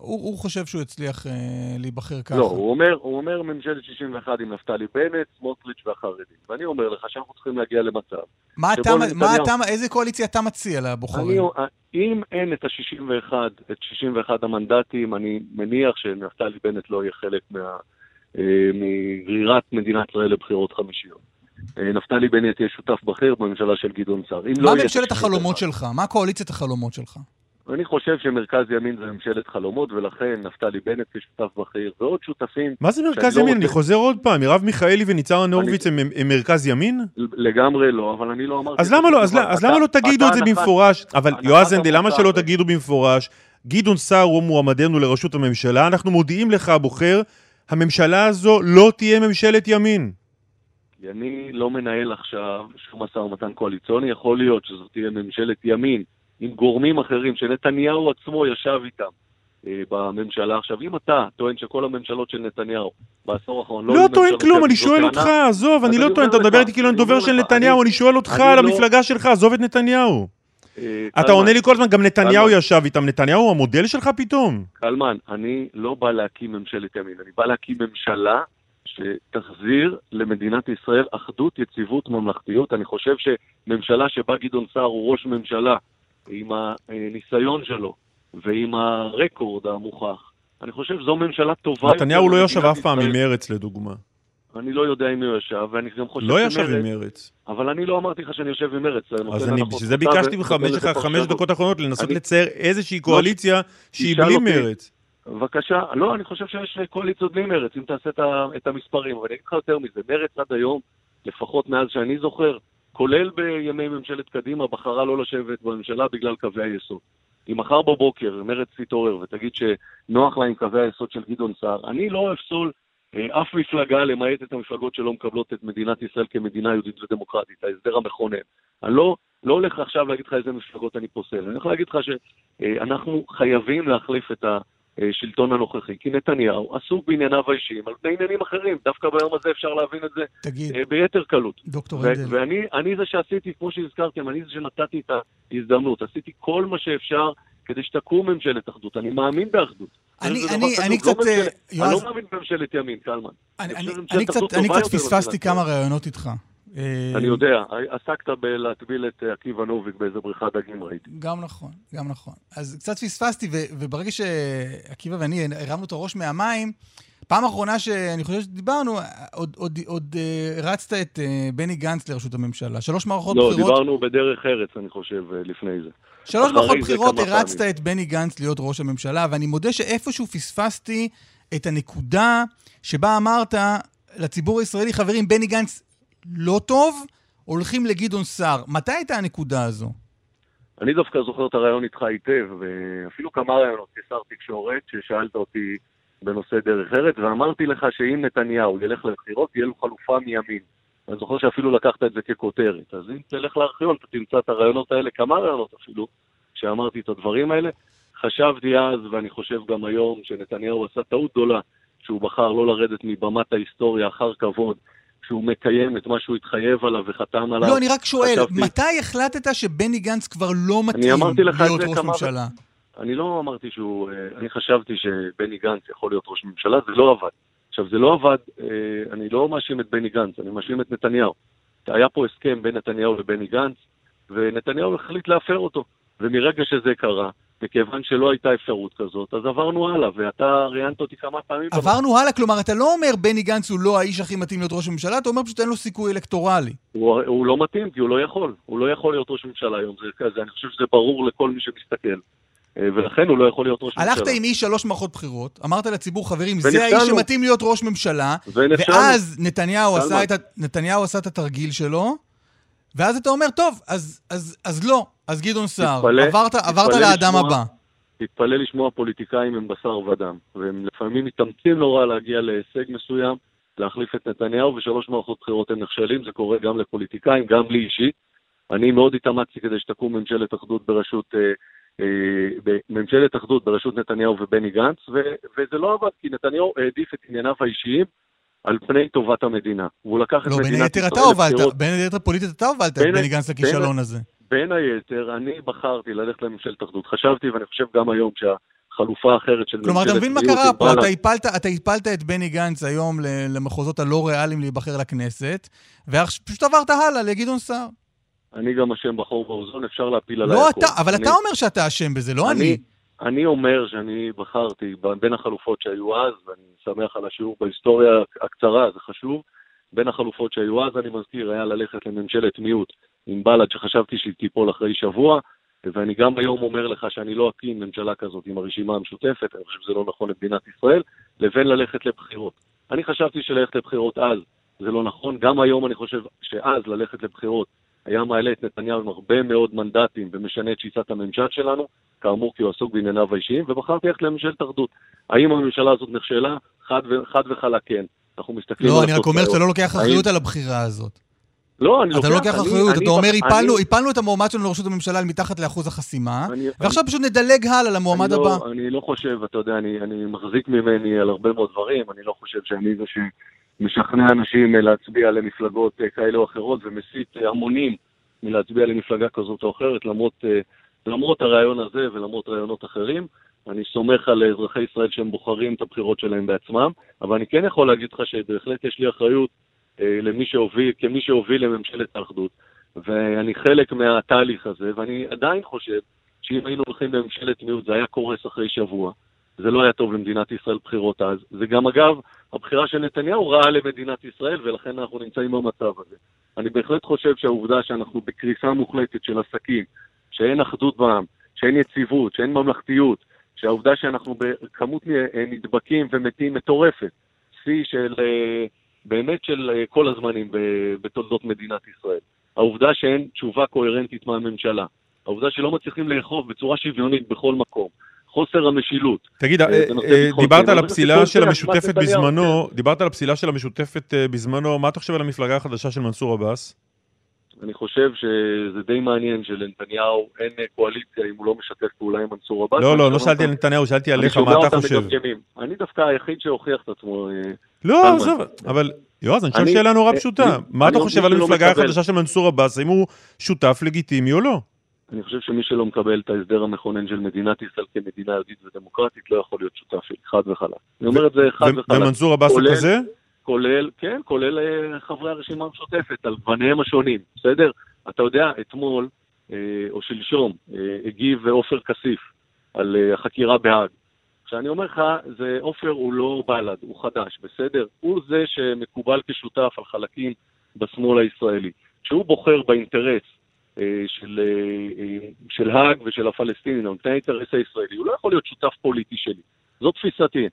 הוא, הוא חושב שהוא יצליח אה, להיבחר ככה. לא, הוא אומר, הוא אומר ממשלת 61 עם נפתלי בנט, סמוטריץ' והחרדים. ואני אומר לך שאנחנו צריכים להגיע למצב... מה אתה, מה אתה, איזה קואליציה אתה מציע לבוחרים? אני, אם אין את ה-61, את 61 המנדטים, אני מניח שנפתלי בנט לא יהיה חלק מה, אה, מגרירת מדינת ישראל לבחירות חמישיות. אה, נפתלי בנט יהיה שותף בכיר בממשלה של גדעון סער. מה לא ממשלת החלומות שלך? מה קואליציית החלומות שלך? אני חושב שמרכז ימין זה ממשלת חלומות, ולכן נפתלי בנט כשותף בכיר ועוד שותפים... מה זה מרכז לא ימין? לא אני חוזר עוד פעם, מרב מיכאלי וניצן הורוביץ הם, הם מרכז ימין? לגמרי לא, אבל אני לא אמרתי... אז למה לא, אז, אז למה לא תגידו את זה במפורש? אבל יועז הנדל, למה שלא תגידו במפורש? גדעון סער הוא מועמדנו לראשות הממשלה, אנחנו מודיעים לך, הבוחר, הממשלה הזו לא תהיה ממשלת ימין. כי אני לא מנהל עכשיו שום משא ומתן קואליציוני, יכול להיות שזאת תהיה ממשלת ימין עם גורמים אחרים שנתניהו עצמו ישב איתם אה, בממשלה. עכשיו, אם אתה טוען שכל הממשלות של נתניהו בעשור האחרון לא... לא טוען כלום, אני שואל אותך, עזוב, אני לא טוען, אתה מדבר איתי כאילו אני דובר של נתניהו, אני- שואל אותך על לא- המפלגה שלך, עזוב את נתניהו. אה, אתה עונה לי כל הזמן, גם נתניהו. ישב איתם, נתניהו הוא המודל שלך פתאום? קלמן, אני לא בא להקים ממשלת ימין, אני בא להקים ממשלה שתחזיר למדינת ישראל אחדות, יציבות, ממלכתיות. אני חושב שממשלה שבה גדעון סער הוא ראש ממשלה, עם הניסיון שלו ועם הרקורד המוכח, אני חושב שזו ממשלה טובה נתניהו לא ישב אף פעם עם. מרץ, לדוגמה. אני לא יודע אם הוא ישב, ואני גם חושב לא ישב עם מרץ. אבל אני לא אמרתי לך שאני יושב עם מרץ. אז אני, בשביל זה ביקשתי ממך במשך החמש. דקות האחרונות לנסות לצייר איזושהי קואליציה שהיא בלי. מרץ. בבקשה, לא, אני חושב שיש קואליציות בלי מרץ, אם תעשה את המספרים. אבל אני אגיד לך יותר מזה, מרץ עד היום, לפחות מאז שאני זוכר, כולל בימי ממשלת קדימה, בחרה לא לשבת בממשלה בגלל קווי היסוד. אם מחר בבוקר מרץ תתעורר ותגיד שנוח לה עם קווי היסוד של גדעון סער, אני לא אפסול אה, אף מפלגה, למעט את המפלגות שלא מקבלות את מדינת ישראל כמדינה יהודית ודמוקרטית, ההסדר המכונן. אני לא, לא הולך עכשיו להגיד לך איזה מפלגות אני פוסל, אני הולך להגיד לך שאנחנו חייבים להחליף את השלטון הנוכחי, כי נתניהו עסוק בענייניו האישיים על פני עניינים אחרים. דווקא ביום הזה אפשר להבין את זה תגיד, אה, ביתר קלות. דוקטור הנדל, ואני אני זה שעשיתי, כמו שהזכרתם, אני זה שנתתי את ההזדמנות. עשיתי כל מה שאפשר כדי שתקום ממשלת אחדות. אני מאמין באחדות. אני- אני- אני לא קצת, אה, אני לא מאמין בממשלת ימין, קלמן. אני- אני- אני קצת- אני קצת פספסתי כמה. ראיונות איתך. אה, אני יודע, עסקת בלהטביל את עקיבא נוביק באיזה בריכת דגים ראיתי. גם נכון, גם נכון. אז קצת פספסתי, וברגע שעקיבא ואני הרמנו את הראש מהמים, פעם אחרונה שאני חושב שדיברנו, עוד, עוד, עוד אה, הרצת את אה, בני גנץ לראשות הממשלה. שלוש מערכות לא, בחירות, דיברנו בדרך ארץ, אני חושב, אה, לפני זה. שלוש מערכות בחירות הרצת. את בני גנץ להיות ראש הממשלה, ואני מודה שאיפשהו פספסתי את הנקודה שבה אמרת לציבור הישראלי, חברים, בני גנץ לא טוב, הולכים לגדעון סער. מתי הייתה הנקודה הזו? אני דווקא זוכר את הרעיון איתך היטב, ואפילו כמה רעיונות כשר תקשורת, ששאלת אותי בנושא דרך ארץ, ואמרתי לך שאם נתניהו ילך לבחירות, תהיה לו חלופה מימין. אני זוכר שאפילו לקחת את זה ככותרת. אז אם תלך לארכיון, אתה תמצא את הרעיונות האלה, כמה רעיונות אפילו, שאמרתי את הדברים האלה. חשבתי אז, ואני חושב גם היום, שנתניהו עשה טעות גדולה, שהוא בחר לא לרדת מבמת ההיסטוריה אחר כבוד, שהוא מקיים את מה שהוא התחייב עליו וחתם עליו. לא, אני רק שואל, חשבתי- מתי החלטת שבני גנץ כבר לא מתאים להיות ראש ממשלה? אני לא אמרתי שהוא... אה, אני חשבתי שבני גנץ יכול להיות ראש ממשלה, זה לא עבד. עכשיו, זה לא עבד, אה, אני לא מאשים את בני גנץ, אני מאשים את נתניהו. היה פה הסכם בין נתניהו לבני גנץ, ונתניהו החליט להפר אותו. ומרגע שזה קרה, מכיוון שלא הייתה אפשרות כזאת, אז עברנו הלאה, ואתה ראיינת אותי כמה פעמים. עברנו הלאה, כלומר, אתה לא אומר בני גנץ הוא לא האיש הכי מתאים להיות ראש ממשלה, אתה אומר פשוט אין לו סיכוי אלקטורלי. הוא, הוא לא מתאים, כי הוא לא יכול. הוא לא יכול להיות ראש ממשלה היום. זה כזה, אני חושב שזה ברור לכל מי שמסתכל. אה, ולכן הוא לא יכול להיות ראש הלכת ממשלה. עם איש שלוש מערכות בחירות, אמרת לציבור, חברים, זה. האיש שמתאים להיות ראש ממשלה, ונכשלנו. ואז נתניהו. עשה, את. נתניהו עשה את התרגיל שלו, ואז אתה אומר, טוב, אז, אז, אז לא, אז גדעון סער, עברת, עברת לאדם לשמוע- הבא. תתפלא לשמוע פוליטיקאים הם בשר ודם, והם לפעמים מתאמצים נורא להגיע להישג מסוים, להחליף את נתניהו, ושלוש מערכות בחירות הם נכשלים, זה קורה גם לפוליטיקאים, גם לי אישית. אני מאוד התאמצתי כדי שתקום ממשלת אחדות בראשות, אה, אה, ממשלת אחדות בראשות נתניהו ובני גנץ, ו- וזה לא עבד, כי נתניהו העדיף את ענייניו האישיים על פני טובת המדינה. והוא לקח את לא, בין מדינת היתר ישראל אתה הובלת, לבחירות. בין היתר פוליטית אתה הובלת את בני גנץ לכישלון הזה. בין היתר, אני בחרתי ללכת לממשלת אחדות. חשבתי, ואני חושב גם היום, שהחלופה האחרת של כלומר, אתה ממשלת מבין מה קרה פה? בל"ד- אתה הפלת, אתה הפלת את בני גנץ היום למחוזות הלא ריאליים להיבחר לכנסת, ופשוט עברת הלאה לגדעון סער. אני גם אשם בחור באוזון, אפשר להפיל עליי לא הכל. אתה, אבל אני- אתה אומר שאתה אשם בזה, לא אני. אני אומר שאני בחרתי בין החלופות שהיו אז, ואני שמח על השיעור בהיסטוריה הקצרה, זה חשוב. בין החלופות שהיו אז, אני מזכיר, היה ללכת לממשלת מיעוט עם בל"ד, שחשבתי שהיא תיפול אחרי שבוע, ואני גם היום אומר לך שאני לא אקים ממשלה כזאת עם הרשימה המשותפת, אני חושב שזה לא נכון למדינת ישראל, לבין ללכת לבחירות. אני חשבתי שללכת לבחירות אז זה לא נכון, גם היום אני חושב שאז ללכת לבחירות היה מעלה את נתניהו עם הרבה מאוד מנדטים ומשנה את שיטת הממשל שלנו, כאמור כי הוא עסוק בענייניו האישיים, ובחרתי ללכת לממשלת אחדות. האם הממשלה הזאת נכשלה? חד, ו- חד וחלק כן. אנחנו מסתכלים לא, אני רק אומר. שאתה לא לוקח אחריות האם- על הבחירה הזאת. לא, אני אתה לא לוקח אני- אחריות, אני אתה אומר, הפלנו- אני- הפלנו את המועמד שלנו לראשות הממשלה על מתחת לאחוז החסימה, אני- ועכשיו פשוט נדלג הלאה למועמד אני הבא. לא, אני לא חושב, אתה יודע, אני, אני מחזיק ממני על הרבה מאוד דברים, אני לא חושב שאני זה שמשכנע אנשים אה, להצביע למפלגות אה, כאלה או אחרות ומסית אה, המונים מלהצביע למפלגה כזאת או אחרת, למרות, למרות הרעיון הזה ולמרות רעיונות אחרים. אני סומך על אזרחי ישראל שהם בוחרים את הבחירות שלהם בעצמם, אבל אני כן יכול להגיד לך שבהחלט יש לי אחריות למי שהוביל, כמי שהוביל לממשלת האחדות, ואני חלק מהתהליך הזה, ואני עדיין חושב שאם היינו הולכים לממשלת מיעוט זה היה קורס אחרי שבוע. זה לא היה טוב למדינת ישראל בחירות אז. זה גם, אגב, הבחירה של נתניהו רעה למדינת ישראל, ולכן אנחנו נמצאים במצב הזה. אני בהחלט חושב שהעובדה שאנחנו בקריסה מוחלטת של עסקים, שאין אחדות בעם, שאין יציבות, שאין ממלכתיות, שהעובדה שאנחנו בכמות נדבקים ומתים מטורפת, שיא של, אה, באמת של אה, כל הזמנים בתולדות מדינת ישראל. העובדה שאין תשובה קוהרנטית מהממשלה. העובדה שלא מצליחים לאכוף בצורה שוויונית בכל מקום. חוסר המשילות. תגיד, אה, אה, אה, דיברת. על הפסילה של המשותפת בזמנו. דיברת על הפסילה של המשותפת בזמנו, מה אתה חושב על המפלגה החדשה של מנסור עבאס? אני חושב שזה די מעניין שלנתניהו אין קואליציה אם הוא לא משתף פעולה עם מנסור עבאס. לא, לא, לא שאלתי על נתניהו, שאלתי עליך, מה אתה חושב? אני דווקא היחיד שהוכיח את עצמו. לא. עזוב, אבל יועז, אני אני- שאלה נורא פשוטה. מה אתה חושב על המפלגה החדשה של מנסור עבאס, האם הוא שותף לגיטימי או לא? אני חושב שמי שלא מקבל את ההסדר המכונן של מדינת ישראל כמדינה יהודית ודמוקרטית לא יכול להיות שותף שלי, חד וחלק. אני אומר את זה חד וחלק. ומנסור עבאס הוא כזה? כולל, כן, כולל אה, חברי הרשימה המשותפת, על גווניהם השונים, בסדר? אתה יודע, אתמול, אה, או שלשום, אה, הגיב עופר כסיף על החקירה בהאג. כשאני אומר לך, זה עופר הוא לא בל"ד, הוא חדש, בסדר? הוא זה שמקובל כשותף על חלקים בשמאל הישראלי. כשהוא בוחר באינטרס של, אה, אה, של האג ושל הפלסטינים, או נותן האינטרס הישראלי, הוא לא יכול להיות שותף פוליטי שלי. זו תפיסתי.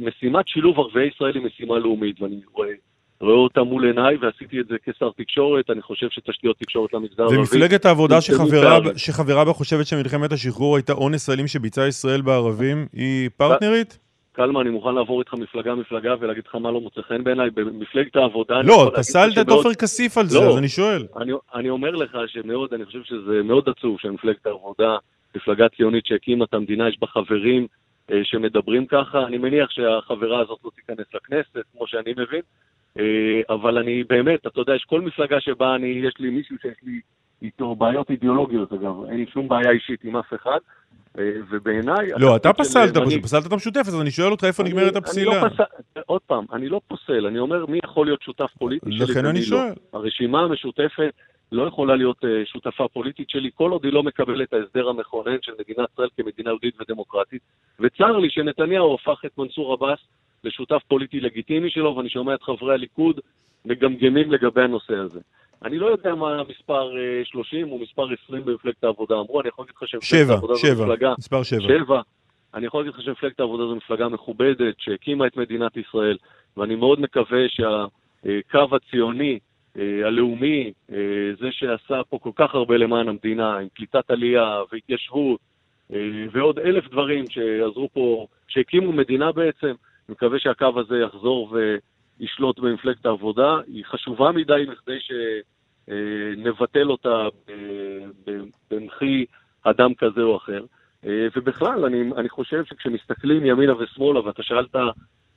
משימת שילוב ערביי ישראל היא משימה לאומית, ואני רואה, רואה אותה מול עיניי, ועשיתי את זה כשר תקשורת, אני חושב שתשתיות תקשורת למגזר הערבי... ומפלגת העבודה שחברה. שחברה בה חושבת שמלחמת השחרור הייתה אונס אלים שביצעה ישראל בערבים, היא פרטנרית? קלמן, אני מוכן לעבור איתך מפלגה-מפלגה ולהגיד לך מה לא מוצא חן בעיניי. במפלגת העבודה... לא, פסלת את עופר כסיף על זה, לא, אז אני שואל. אני, אני אומר לך שמאוד, אני חושב שזה מאוד עצוב שמפלגת העבודה, מפלגה ציונית שהקימה את המדינה, יש בה חברים אה, שמדברים ככה. אני מניח שהחברה הזאת לא תיכנס לכנסת, כמו שאני מבין. אה, אבל אני באמת, אתה יודע, יש כל מפלגה שבה אני, יש לי מישהו שיש לי איתו בעיות אידיאולוגיות, אגב. אין לי שום בעיה אישית עם אף אחד. אה, ובעיניי... לא, אתה פסלת פשוט, פסלת את המשותפת, אז אני שואל אותך איפה נגמרת הפסילה. לא פסל, עוד פעם, אני לא פוסל, אני אומר מי יכול להיות שותף פוליטי שלי לכן אני לא. שואל. הרשימה המשותפת לא יכולה להיות אה, שותפה פוליטית שלי כל עוד היא לא מקבלת את ההסדר המכונן של מדינת ישראל כמדינה יהודית ודמוקרטית. וצר לי שנתניהו הפך את מנסור עבאס לשותף פוליטי לגיטימי שלו, ואני שומע את חברי הליכוד מגמגמים לגבי הנושא הזה. אני לא יודע מה מספר אה, 30 או מספר 20 במפלגת העבודה אמרו, אני יכול להגיד לך שמפלגת שבע, העבודה זו שבע, מפלגה... מספר שבע. שבע. אני יכול להגיד לך שמפלגת העבודה זו מפלגה מכובדת, שהקימה את מדינת ישראל, ואני מאוד מקווה שהקו הציוני, אה, הלאומי, אה, זה שעשה פה כל כך הרבה למען המדינה, עם קליטת עלייה והתיישבות, אה, ועוד אלף דברים שעזרו פה, שהקימו מדינה בעצם, אני מקווה שהקו הזה יחזור וישלוט במפלגת העבודה. היא חשובה מדי מכדי שנבטל אותה ב- במחי אדם כזה או אחר. אה, ובכלל, אני, אני חושב שכשמסתכלים ימינה ושמאלה, ואתה שאלת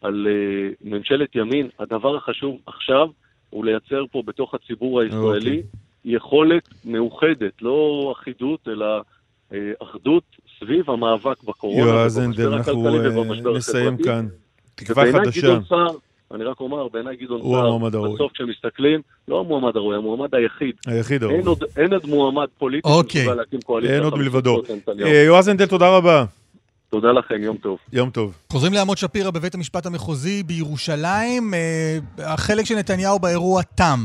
על אה, ממשלת ימין, הדבר החשוב עכשיו הוא לייצר פה בתוך הציבור הישראלי אוקיי. יכולת מאוחדת, לא אחידות, אלא אה, אחדות סביב המאבק בקורונה, יועז הנדל, אנחנו אה, נסיים. כאן. תקווה חדשה. אני רק אומר, בעיניי גדעון הוא סער, המועמד הראוי. בסוף כשמסתכלים, לא המועמד הראוי, המועמד היחיד. היחיד אין הראוי. עוד, אין עוד מועמד פוליטי אוקיי. שמסוגל להקים קואליציה. אין עוד מלבדו. אה, יועז הנדל, תודה רבה. תודה לכם, יום טוב. יום טוב. חוזרים לעמוד שפירא בבית המשפט המחוזי בירושלים. אה, החלק של נתניהו באירוע תם.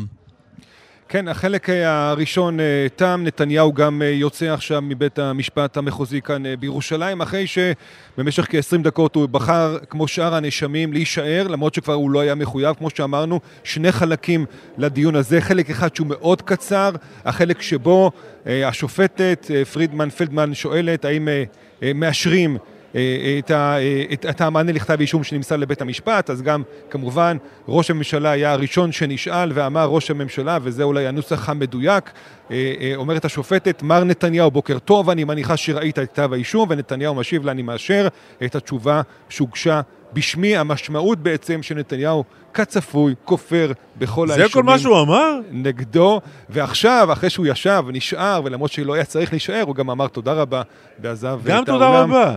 כן, החלק אה, הראשון אה, תם, נתניהו גם אה, יוצא עכשיו מבית המשפט המחוזי כאן בירושלים, אחרי שבמשך כ-20 דקות הוא בחר, כמו שאר הנאשמים, להישאר, למרות שכבר הוא לא היה מחויב, כמו שאמרנו, שני חלקים לדיון הזה, חלק אחד שהוא מאוד קצר, החלק שבו השופטת פרידמן פלדמן שואלת האם מאשרים את, ה, אה, את, את המענה לכתב אישום שנמסר לבית המשפט, אז גם כמובן ראש הממשלה היה הראשון שנשאל ואמר ראש הממשלה, וזה אולי הנוסח המדויק, אומרת השופטת, מר נתניהו, בוקר טוב, אני מניחה שראית את כתב האישום, ונתניהו משיב לה, אני מאשר את התשובה שהוגשה בשמי, המשמעות בעצם שנתניהו כצפוי כופר בכל האישומים. זה כל מה שהוא אמר? נגדו, ועכשיו, אחרי שהוא ישב ונשאר, ולמרות שלא היה צריך להישאר, הוא גם אמר תודה רבה, ועזב את האולם. גם תודה רבה.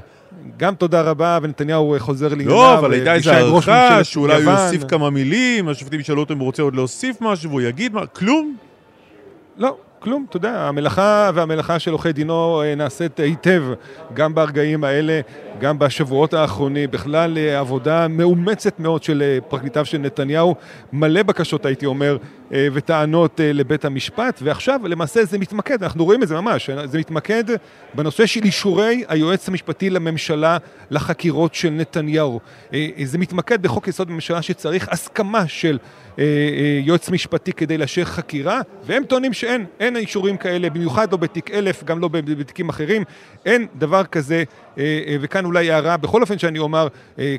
גם תודה רבה, ונתניהו חוזר לענייניו. לא, אבל הייתה איזו הערכה שאולי הוא יוסיף כמה מילים, השופטים ישאלו אותו אם הוא רוצה עוד להוסיף משהו, והוא יגיד מה, כלום? לא, כלום, אתה יודע, המלאכה והמלאכה של עורכי דינו אה, נעשית היטב גם ברגעים האלה, גם בשבועות האחרונים, בכלל אה, עבודה מאומצת מאוד של אה, פרקליטיו של נתניהו, מלא בקשות הייתי אומר, וטענות לבית המשפט, ועכשיו למעשה זה מתמקד, אנחנו רואים את זה ממש, זה מתמקד בנושא של אישורי היועץ המשפטי לממשלה לחקירות של נתניהו. זה מתמקד בחוק יסוד בממשלה שצריך הסכמה של יועץ משפטי כדי לאשר חקירה, והם טוענים שאין, אין אישורים כאלה, במיוחד לא בתיק אלף, גם לא בתיקים אחרים, אין דבר כזה, אה, וכאן אולי הערה, בכל אופן שאני אומר,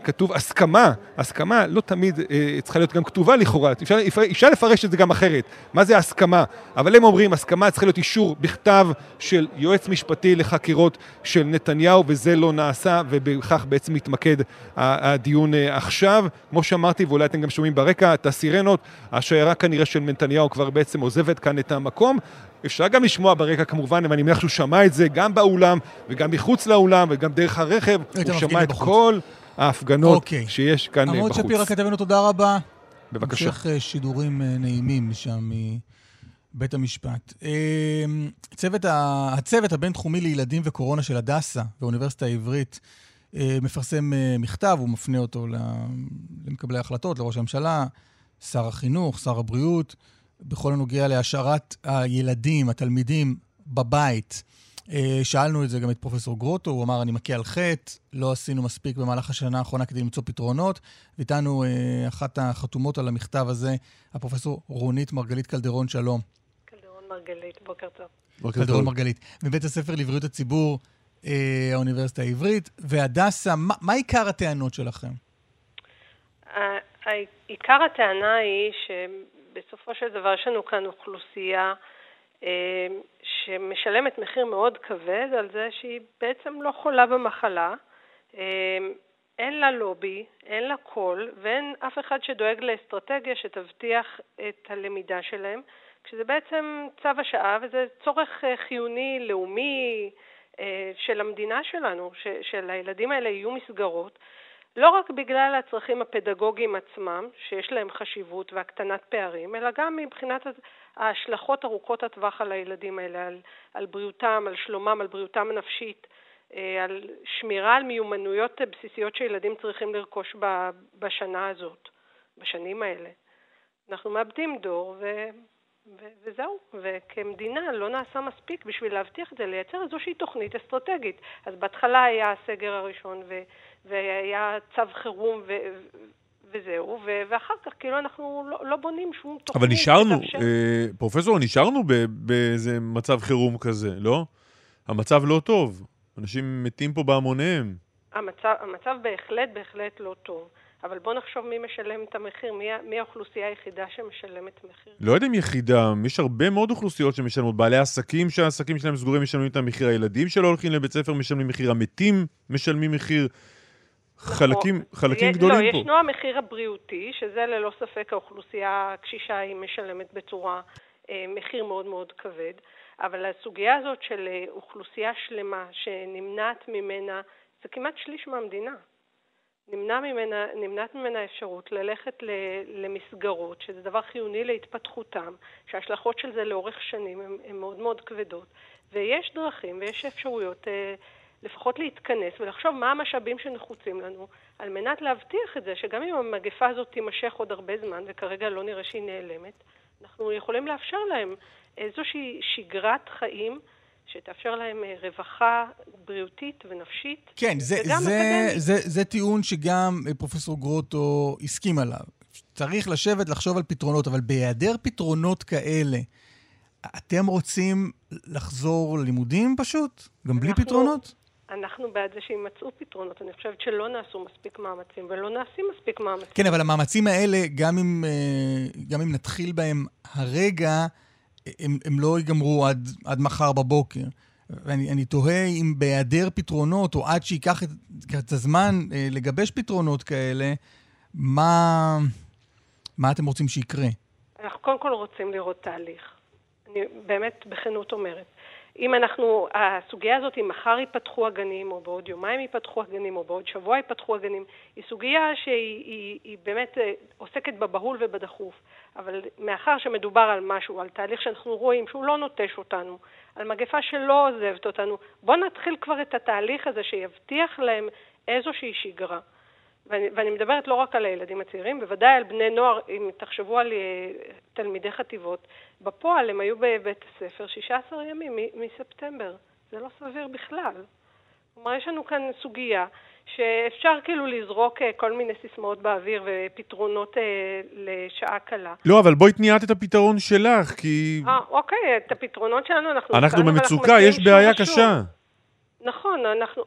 כתוב הסכמה, הסכמה לא תמיד צריכה להיות גם כתובה לכאורה, אפשר, אפשר לפרש את זה גם אחרת, מה זה הסכמה? אבל הם אומרים, הסכמה צריכה להיות אישור בכתב של יועץ משפטי לחקירות של נתניהו, וזה לא נעשה, ובכך בעצם מתמקד הדיון עכשיו. כמו שאמרתי, ואולי אתם גם שומעים ברקע, את הסירנות. האחרונות. השיירה כנראה של נתניהו כבר בעצם עוזבת כאן את המקום. אפשר גם לשמוע ברקע כמובן, ואני מניח שהוא שמע את זה גם באולם וגם מחוץ לאולם וגם דרך הרכב. הוא שמע את בחוץ. כל ההפגנות אוקיי. שיש כאן בחוץ. עמוד שפירא כתבנו, תודה רבה. בבקשה. המשך אה, שידורים אה, נעימים משם מבית המשפט. אה, צוות ה... הצוות הבינתחומי לילדים וקורונה של הדסה והאוניברסיטה העברית מפרסם מכתב, הוא מפנה אותו למקבלי ההחלטות, לראש הממשלה, שר החינוך, שר הבריאות, בכל הנוגע להשארת הילדים, התלמידים, בבית. אה, שאלנו את זה גם את פרופסור גרוטו, הוא אמר, אני מכה על חטא, לא עשינו מספיק במהלך השנה האחרונה כדי למצוא פתרונות. ואיתנו אה, אחת החתומות על המכתב הזה, הפרופסור רונית מרגלית קלדרון, שלום. קלדרון מרגלית, בוקר טוב. בוקר קלדרון טוב. מרגלית. מבית הספר לבריאות הציבור, אה, האוניברסיטה העברית. והדסה, מה, מה עיקר הטענות שלכם? עיקר הטענה היא שבסופו של דבר יש לנו כאן אוכלוסייה אה, שמשלמת מחיר מאוד כבד על זה שהיא בעצם לא חולה במחלה, אה, אין לה לובי, אין לה קול ואין אף אחד שדואג לאסטרטגיה שתבטיח את הלמידה שלהם, כשזה בעצם צו השעה וזה צורך אה, חיוני, לאומי, של המדינה שלנו, שלילדים האלה יהיו מסגרות. לא רק בגלל הצרכים הפדגוגיים עצמם, שיש להם חשיבות והקטנת פערים, אלא גם מבחינת ההשלכות ארוכות הטווח על הילדים האלה, על, על בריאותם, על שלומם, על בריאותם הנפשית, אה, על שמירה על מיומנויות בסיסיות שילדים צריכים לרכוש בשנה הזאת, בשנים האלה. אנחנו מאבדים דור ו... ו- וזהו, וכמדינה לא נעשה מספיק בשביל להבטיח את זה, לייצר איזושהי תוכנית אסטרטגית. אז בהתחלה היה הסגר הראשון ו- והיה צו חירום ו- וזהו, ו- ואחר כך כאילו אנחנו לא, לא בונים שום תוכנית. אבל נשארנו, אה, פרופסור, נשארנו באיזה מצב חירום כזה, לא? המצב לא טוב, אנשים מתים פה בהמוניהם. המצב, המצב בהחלט בהחלט לא טוב. אבל בוא נחשוב מי משלם את המחיר, מי, מי האוכלוסייה היחידה שמשלמת מחיר. לא יודע אם יחידה, יש הרבה מאוד אוכלוסיות שמשלמות. בעלי עסקים שהעסקים שלהם סגורים משלמים את המחיר, הילדים שלא הולכים לבית ספר משלמים מחיר, המתים משלמים מחיר. נכון. חלקים, חלקים יש, גדולים לא, פה. לא, ישנו המחיר הבריאותי, שזה ללא ספק האוכלוסייה הקשישה היא משלמת בצורה, אה, מחיר מאוד מאוד כבד, אבל הסוגיה הזאת של אה, אוכלוסייה שלמה שנמנעת ממנה, זה כמעט שליש מהמדינה. נמנע ממנה, נמנעת ממנה האפשרות ללכת למסגרות, שזה דבר חיוני להתפתחותם, שההשלכות של זה לאורך שנים הן מאוד מאוד כבדות, ויש דרכים ויש אפשרויות אה, לפחות להתכנס ולחשוב מה המשאבים שנחוצים לנו על מנת להבטיח את זה שגם אם המגפה הזאת תימשך עוד הרבה זמן, וכרגע לא נראה שהיא נעלמת, אנחנו יכולים לאפשר להם איזושהי שגרת חיים שתאפשר להם אה, רווחה בריאותית ונפשית. כן, זה, זה, זה, זה, זה טיעון שגם אה, פרופסור גרוטו הסכים עליו. צריך לשבת, לחשוב על פתרונות, אבל בהיעדר פתרונות כאלה, אתם רוצים לחזור ללימודים פשוט? גם בלי אנחנו, פתרונות? אנחנו בעד זה שימצאו פתרונות. אני חושבת שלא נעשו מספיק מאמצים ולא נעשים מספיק מאמצים. כן, אבל המאמצים האלה, גם אם, אה, גם אם נתחיל בהם הרגע, הם, הם לא ייגמרו עד, עד מחר בבוקר. ואני תוהה אם בהיעדר פתרונות, או עד שייקח את, את הזמן אה, לגבש פתרונות כאלה, מה, מה אתם רוצים שיקרה? אנחנו קודם כל רוצים לראות תהליך. אני באמת בכנות אומרת. אם אנחנו, הסוגיה הזאת, אם מחר ייפתחו הגנים, או בעוד יומיים ייפתחו הגנים, או בעוד שבוע ייפתחו הגנים, היא סוגיה שהיא היא, היא באמת אה, עוסקת בבהול ובדחוף. אבל מאחר שמדובר על משהו, על תהליך שאנחנו רואים שהוא לא נוטש אותנו, על מגפה שלא עוזבת אותנו, בואו נתחיל כבר את התהליך הזה שיבטיח להם איזושהי שגרה. ואני, ואני מדברת לא רק על הילדים הצעירים, בוודאי על בני נוער, אם תחשבו על אה, תלמידי חטיבות, בפועל הם היו בבית הספר 16 ימים מספטמבר. זה לא סביר בכלל. כלומר, יש לנו כאן סוגיה שאפשר כאילו לזרוק אה, כל מיני סיסמאות באוויר ופתרונות אה, לשעה קלה. לא, אבל בואי תניעת את הפתרון שלך, כי... אה, אוקיי, את הפתרונות שלנו אנחנו... אנחנו במצוקה, יש בעיה קשה. נכון, אנחנו...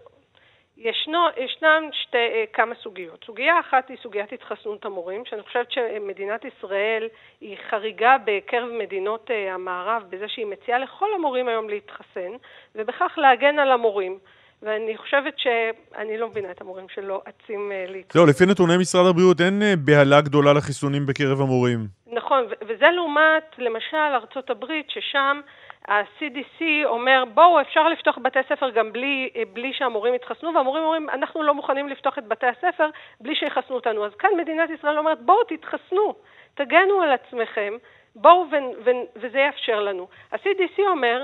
ישנו, ישנם שתי, אה, כמה סוגיות. סוגיה אחת היא סוגיית התחסנות המורים, שאני חושבת שמדינת ישראל היא חריגה בקרב מדינות אה, המערב בזה שהיא מציעה לכל המורים היום להתחסן, ובכך להגן על המורים. ואני חושבת שאני לא מבינה את המורים שלא אצים אה, להתחסן. לא, לפי נתוני משרד הבריאות אין בהלה גדולה לחיסונים בקרב המורים. נכון, וזה לעומת, למשל, ארצות הברית, ששם ה-CDC אומר, בואו, אפשר לפתוח בתי ספר גם בלי, בלי שהמורים יתחסנו, והמורים אומרים, אנחנו לא מוכנים לפתוח את בתי הספר בלי שיחסנו אותנו. אז כאן מדינת ישראל אומרת, בואו תתחסנו, תגנו על עצמכם, בואו ו- ו- וזה יאפשר לנו. ה-CDC אומר,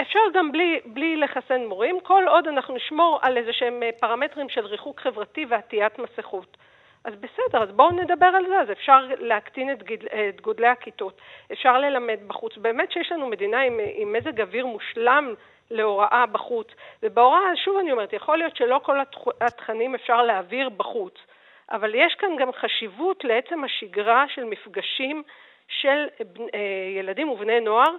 אפשר גם בלי, בלי לחסן מורים, כל עוד אנחנו נשמור על איזה שהם פרמטרים של ריחוק חברתי ועטיית מסכות. אז בסדר, אז בואו נדבר על זה, אז אפשר להקטין את, גיד, את גודלי הכיתות, אפשר ללמד בחוץ. באמת שיש לנו מדינה עם, עם מזג אוויר מושלם להוראה בחוץ, ובהוראה, שוב אני אומרת, יכול להיות שלא כל התכנים אפשר להעביר בחוץ, אבל יש כאן גם חשיבות לעצם השגרה של מפגשים של אה, ילדים ובני נוער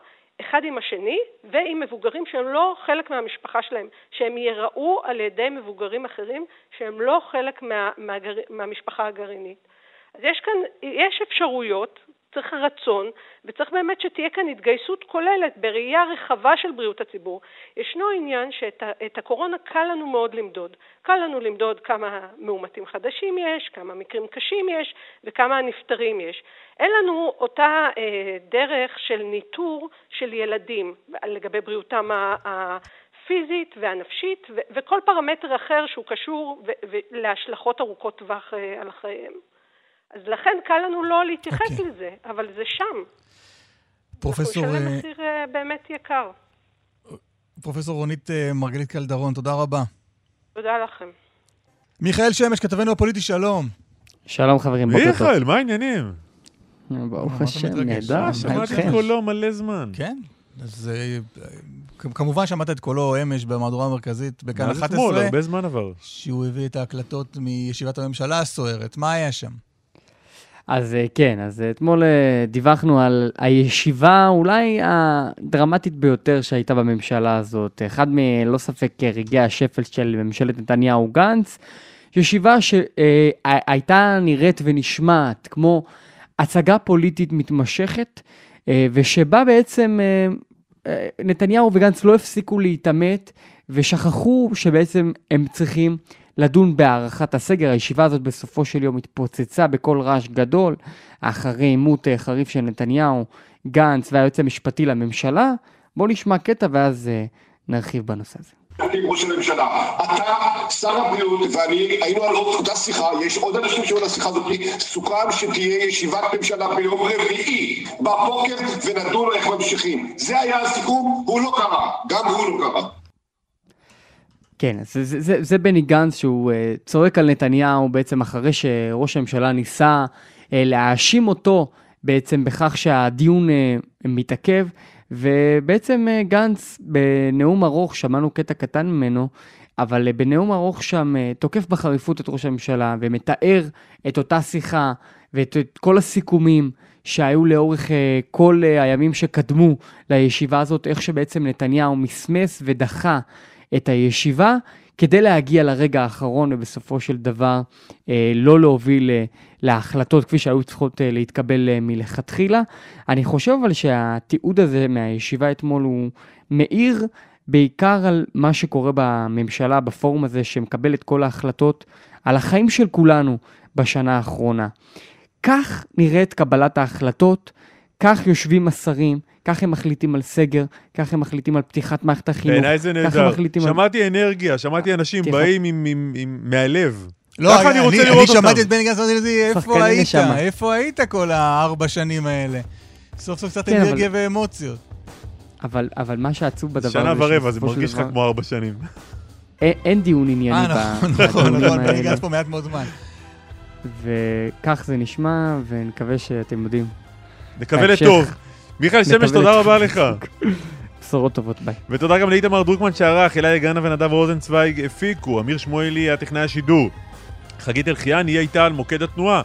אחד עם השני ועם מבוגרים שהם לא חלק מהמשפחה שלהם, שהם ייראו על ידי מבוגרים אחרים שהם לא חלק מה, מהגר, מהמשפחה הגרעינית. אז יש כאן, יש אפשרויות, צריך רצון, וצריך באמת שתהיה כאן התגייסות כוללת בראייה רחבה של בריאות הציבור. ישנו עניין שאת הקורונה קל לנו מאוד למדוד. קל לנו למדוד כמה מאומתים חדשים יש, כמה מקרים קשים יש וכמה נפטרים יש. אין לנו אותה אה, דרך של ניטור של ילדים לגבי בריאותם הפיזית והנפשית ו- וכל פרמטר אחר שהוא קשור ו- להשלכות ארוכות טווח אה, על חייהם. אז לכן קל לנו לא להתייחס okay. אוקיי. לזה, אבל זה שם. פרופסור... אנחנו נשלם מחיר uh, באמת יקר. פרופסור רונית uh, מרגלית קלדרון, תודה רבה. תודה לכם. מיכאל שמש, כתבנו הפוליטי, שלום. שלום חברים, בוקר טוב. מיכאל, מה העניינים? ברוך השם, נהדר. שמעתי את קולו מלא זמן. כן, אז כמובן שמעת את קולו אמש במהדורה המרכזית בכאן 11. מאז אתמול, הרבה זמן עבר. שהוא הביא את ההקלטות מישיבת הממשלה הסוערת. מה היה שם? אז אה, כן, אז אתמול אה, דיווחנו על הישיבה אולי הדרמטית ביותר שהייתה בממשלה הזאת. אחד מלא ספק רגעי השפל של ממשלת נתניהו-גנץ. ישיבה שהייתה נראית ונשמעת כמו הצגה פוליטית מתמשכת, אה, ושבה בעצם נתניהו וגנץ לא הפסיקו להתעמת ושכחו שבעצם הם צריכים לדון בהארכת הסגר. הישיבה הזאת בסופו של יום התפוצצה בקול רעש גדול, אחרי עימות אה, חריף של נתניהו, גנץ והיועץ המשפטי לממשלה. בואו נשמע קטע ואז uh, נרחיב בנושא הזה. עם ראש הממשלה. אתה, שר הבריאות ואני היינו על אותה שיחה, יש עוד אנשים שהיו על השיחה הזאת, סוכם שתהיה ישיבת ממשלה ביום רביעי בבוקר ונדון איך ממשיכים. זה היה הסיכום, הוא לא קרה, גם הוא לא קרה. כן, זה, זה, זה, זה בני גנץ שהוא uh, צועק על נתניהו בעצם אחרי שראש הממשלה ניסה uh, להאשים אותו בעצם בכך שהדיון uh, מתעכב, ובעצם uh, גנץ בנאום ארוך, שמענו קטע קטן ממנו, אבל uh, בנאום ארוך שם uh, תוקף בחריפות את ראש הממשלה ומתאר את אותה שיחה ואת את כל הסיכומים שהיו לאורך uh, כל uh, הימים שקדמו לישיבה הזאת, איך שבעצם נתניהו מסמס ודחה את הישיבה כדי להגיע לרגע האחרון ובסופו של דבר אה, לא להוביל אה, להחלטות כפי שהיו צריכות אה, להתקבל מלכתחילה. אני חושב אבל שהתיעוד הזה מהישיבה אתמול הוא מאיר בעיקר על מה שקורה בממשלה, בפורום הזה שמקבל את כל ההחלטות על החיים של כולנו בשנה האחרונה. כך נראית קבלת ההחלטות, כך יושבים השרים, כך הם מחליטים על סגר, כך הם מחליטים על פתיחת מערכת החינוך. בעיניי זה נהדר. שמעתי על... אנרגיה, שמעתי אנשים תיכף... באים עם, עם, עם, מהלב. לא, אני, אני, רוצה אני, לראות אני אותם. שמעתי את בני גנץ, אמרתי לי, איפה היית? נשמה. איפה היית כל הארבע שנים האלה? סוף סוף קצת כן, אנרגיה אבל... ואמוציות. אבל, אבל מה שעצוב בדבר שנה ורבע, זה מרגיש לך כמו ארבע שנים. אין, דיון ענייני אה, נכון, נכון, נכון, בני גנץ פה מעט מאוד זמן. וכך זה נשמע, ונקווה שאתם יודעים. נקווה לטוב. מיכאל שמש, תודה רבה לך. בשורות טובות, ביי. ותודה גם לאיתמר דרוקמן שערך, אלי גנה ונדב רוזנצוויג הפיקו, אמיר שמואלי היה טכנאי השידור. חגית אלחיאן היא הייתה על מוקד התנועה.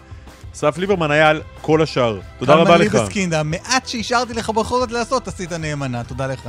אסף ליברמן היה על כל השאר. תודה רבה לך. קלמן ליבסקינד, המעט שהשארתי לך בכל זאת לעשות, עשית נאמנה. תודה לך.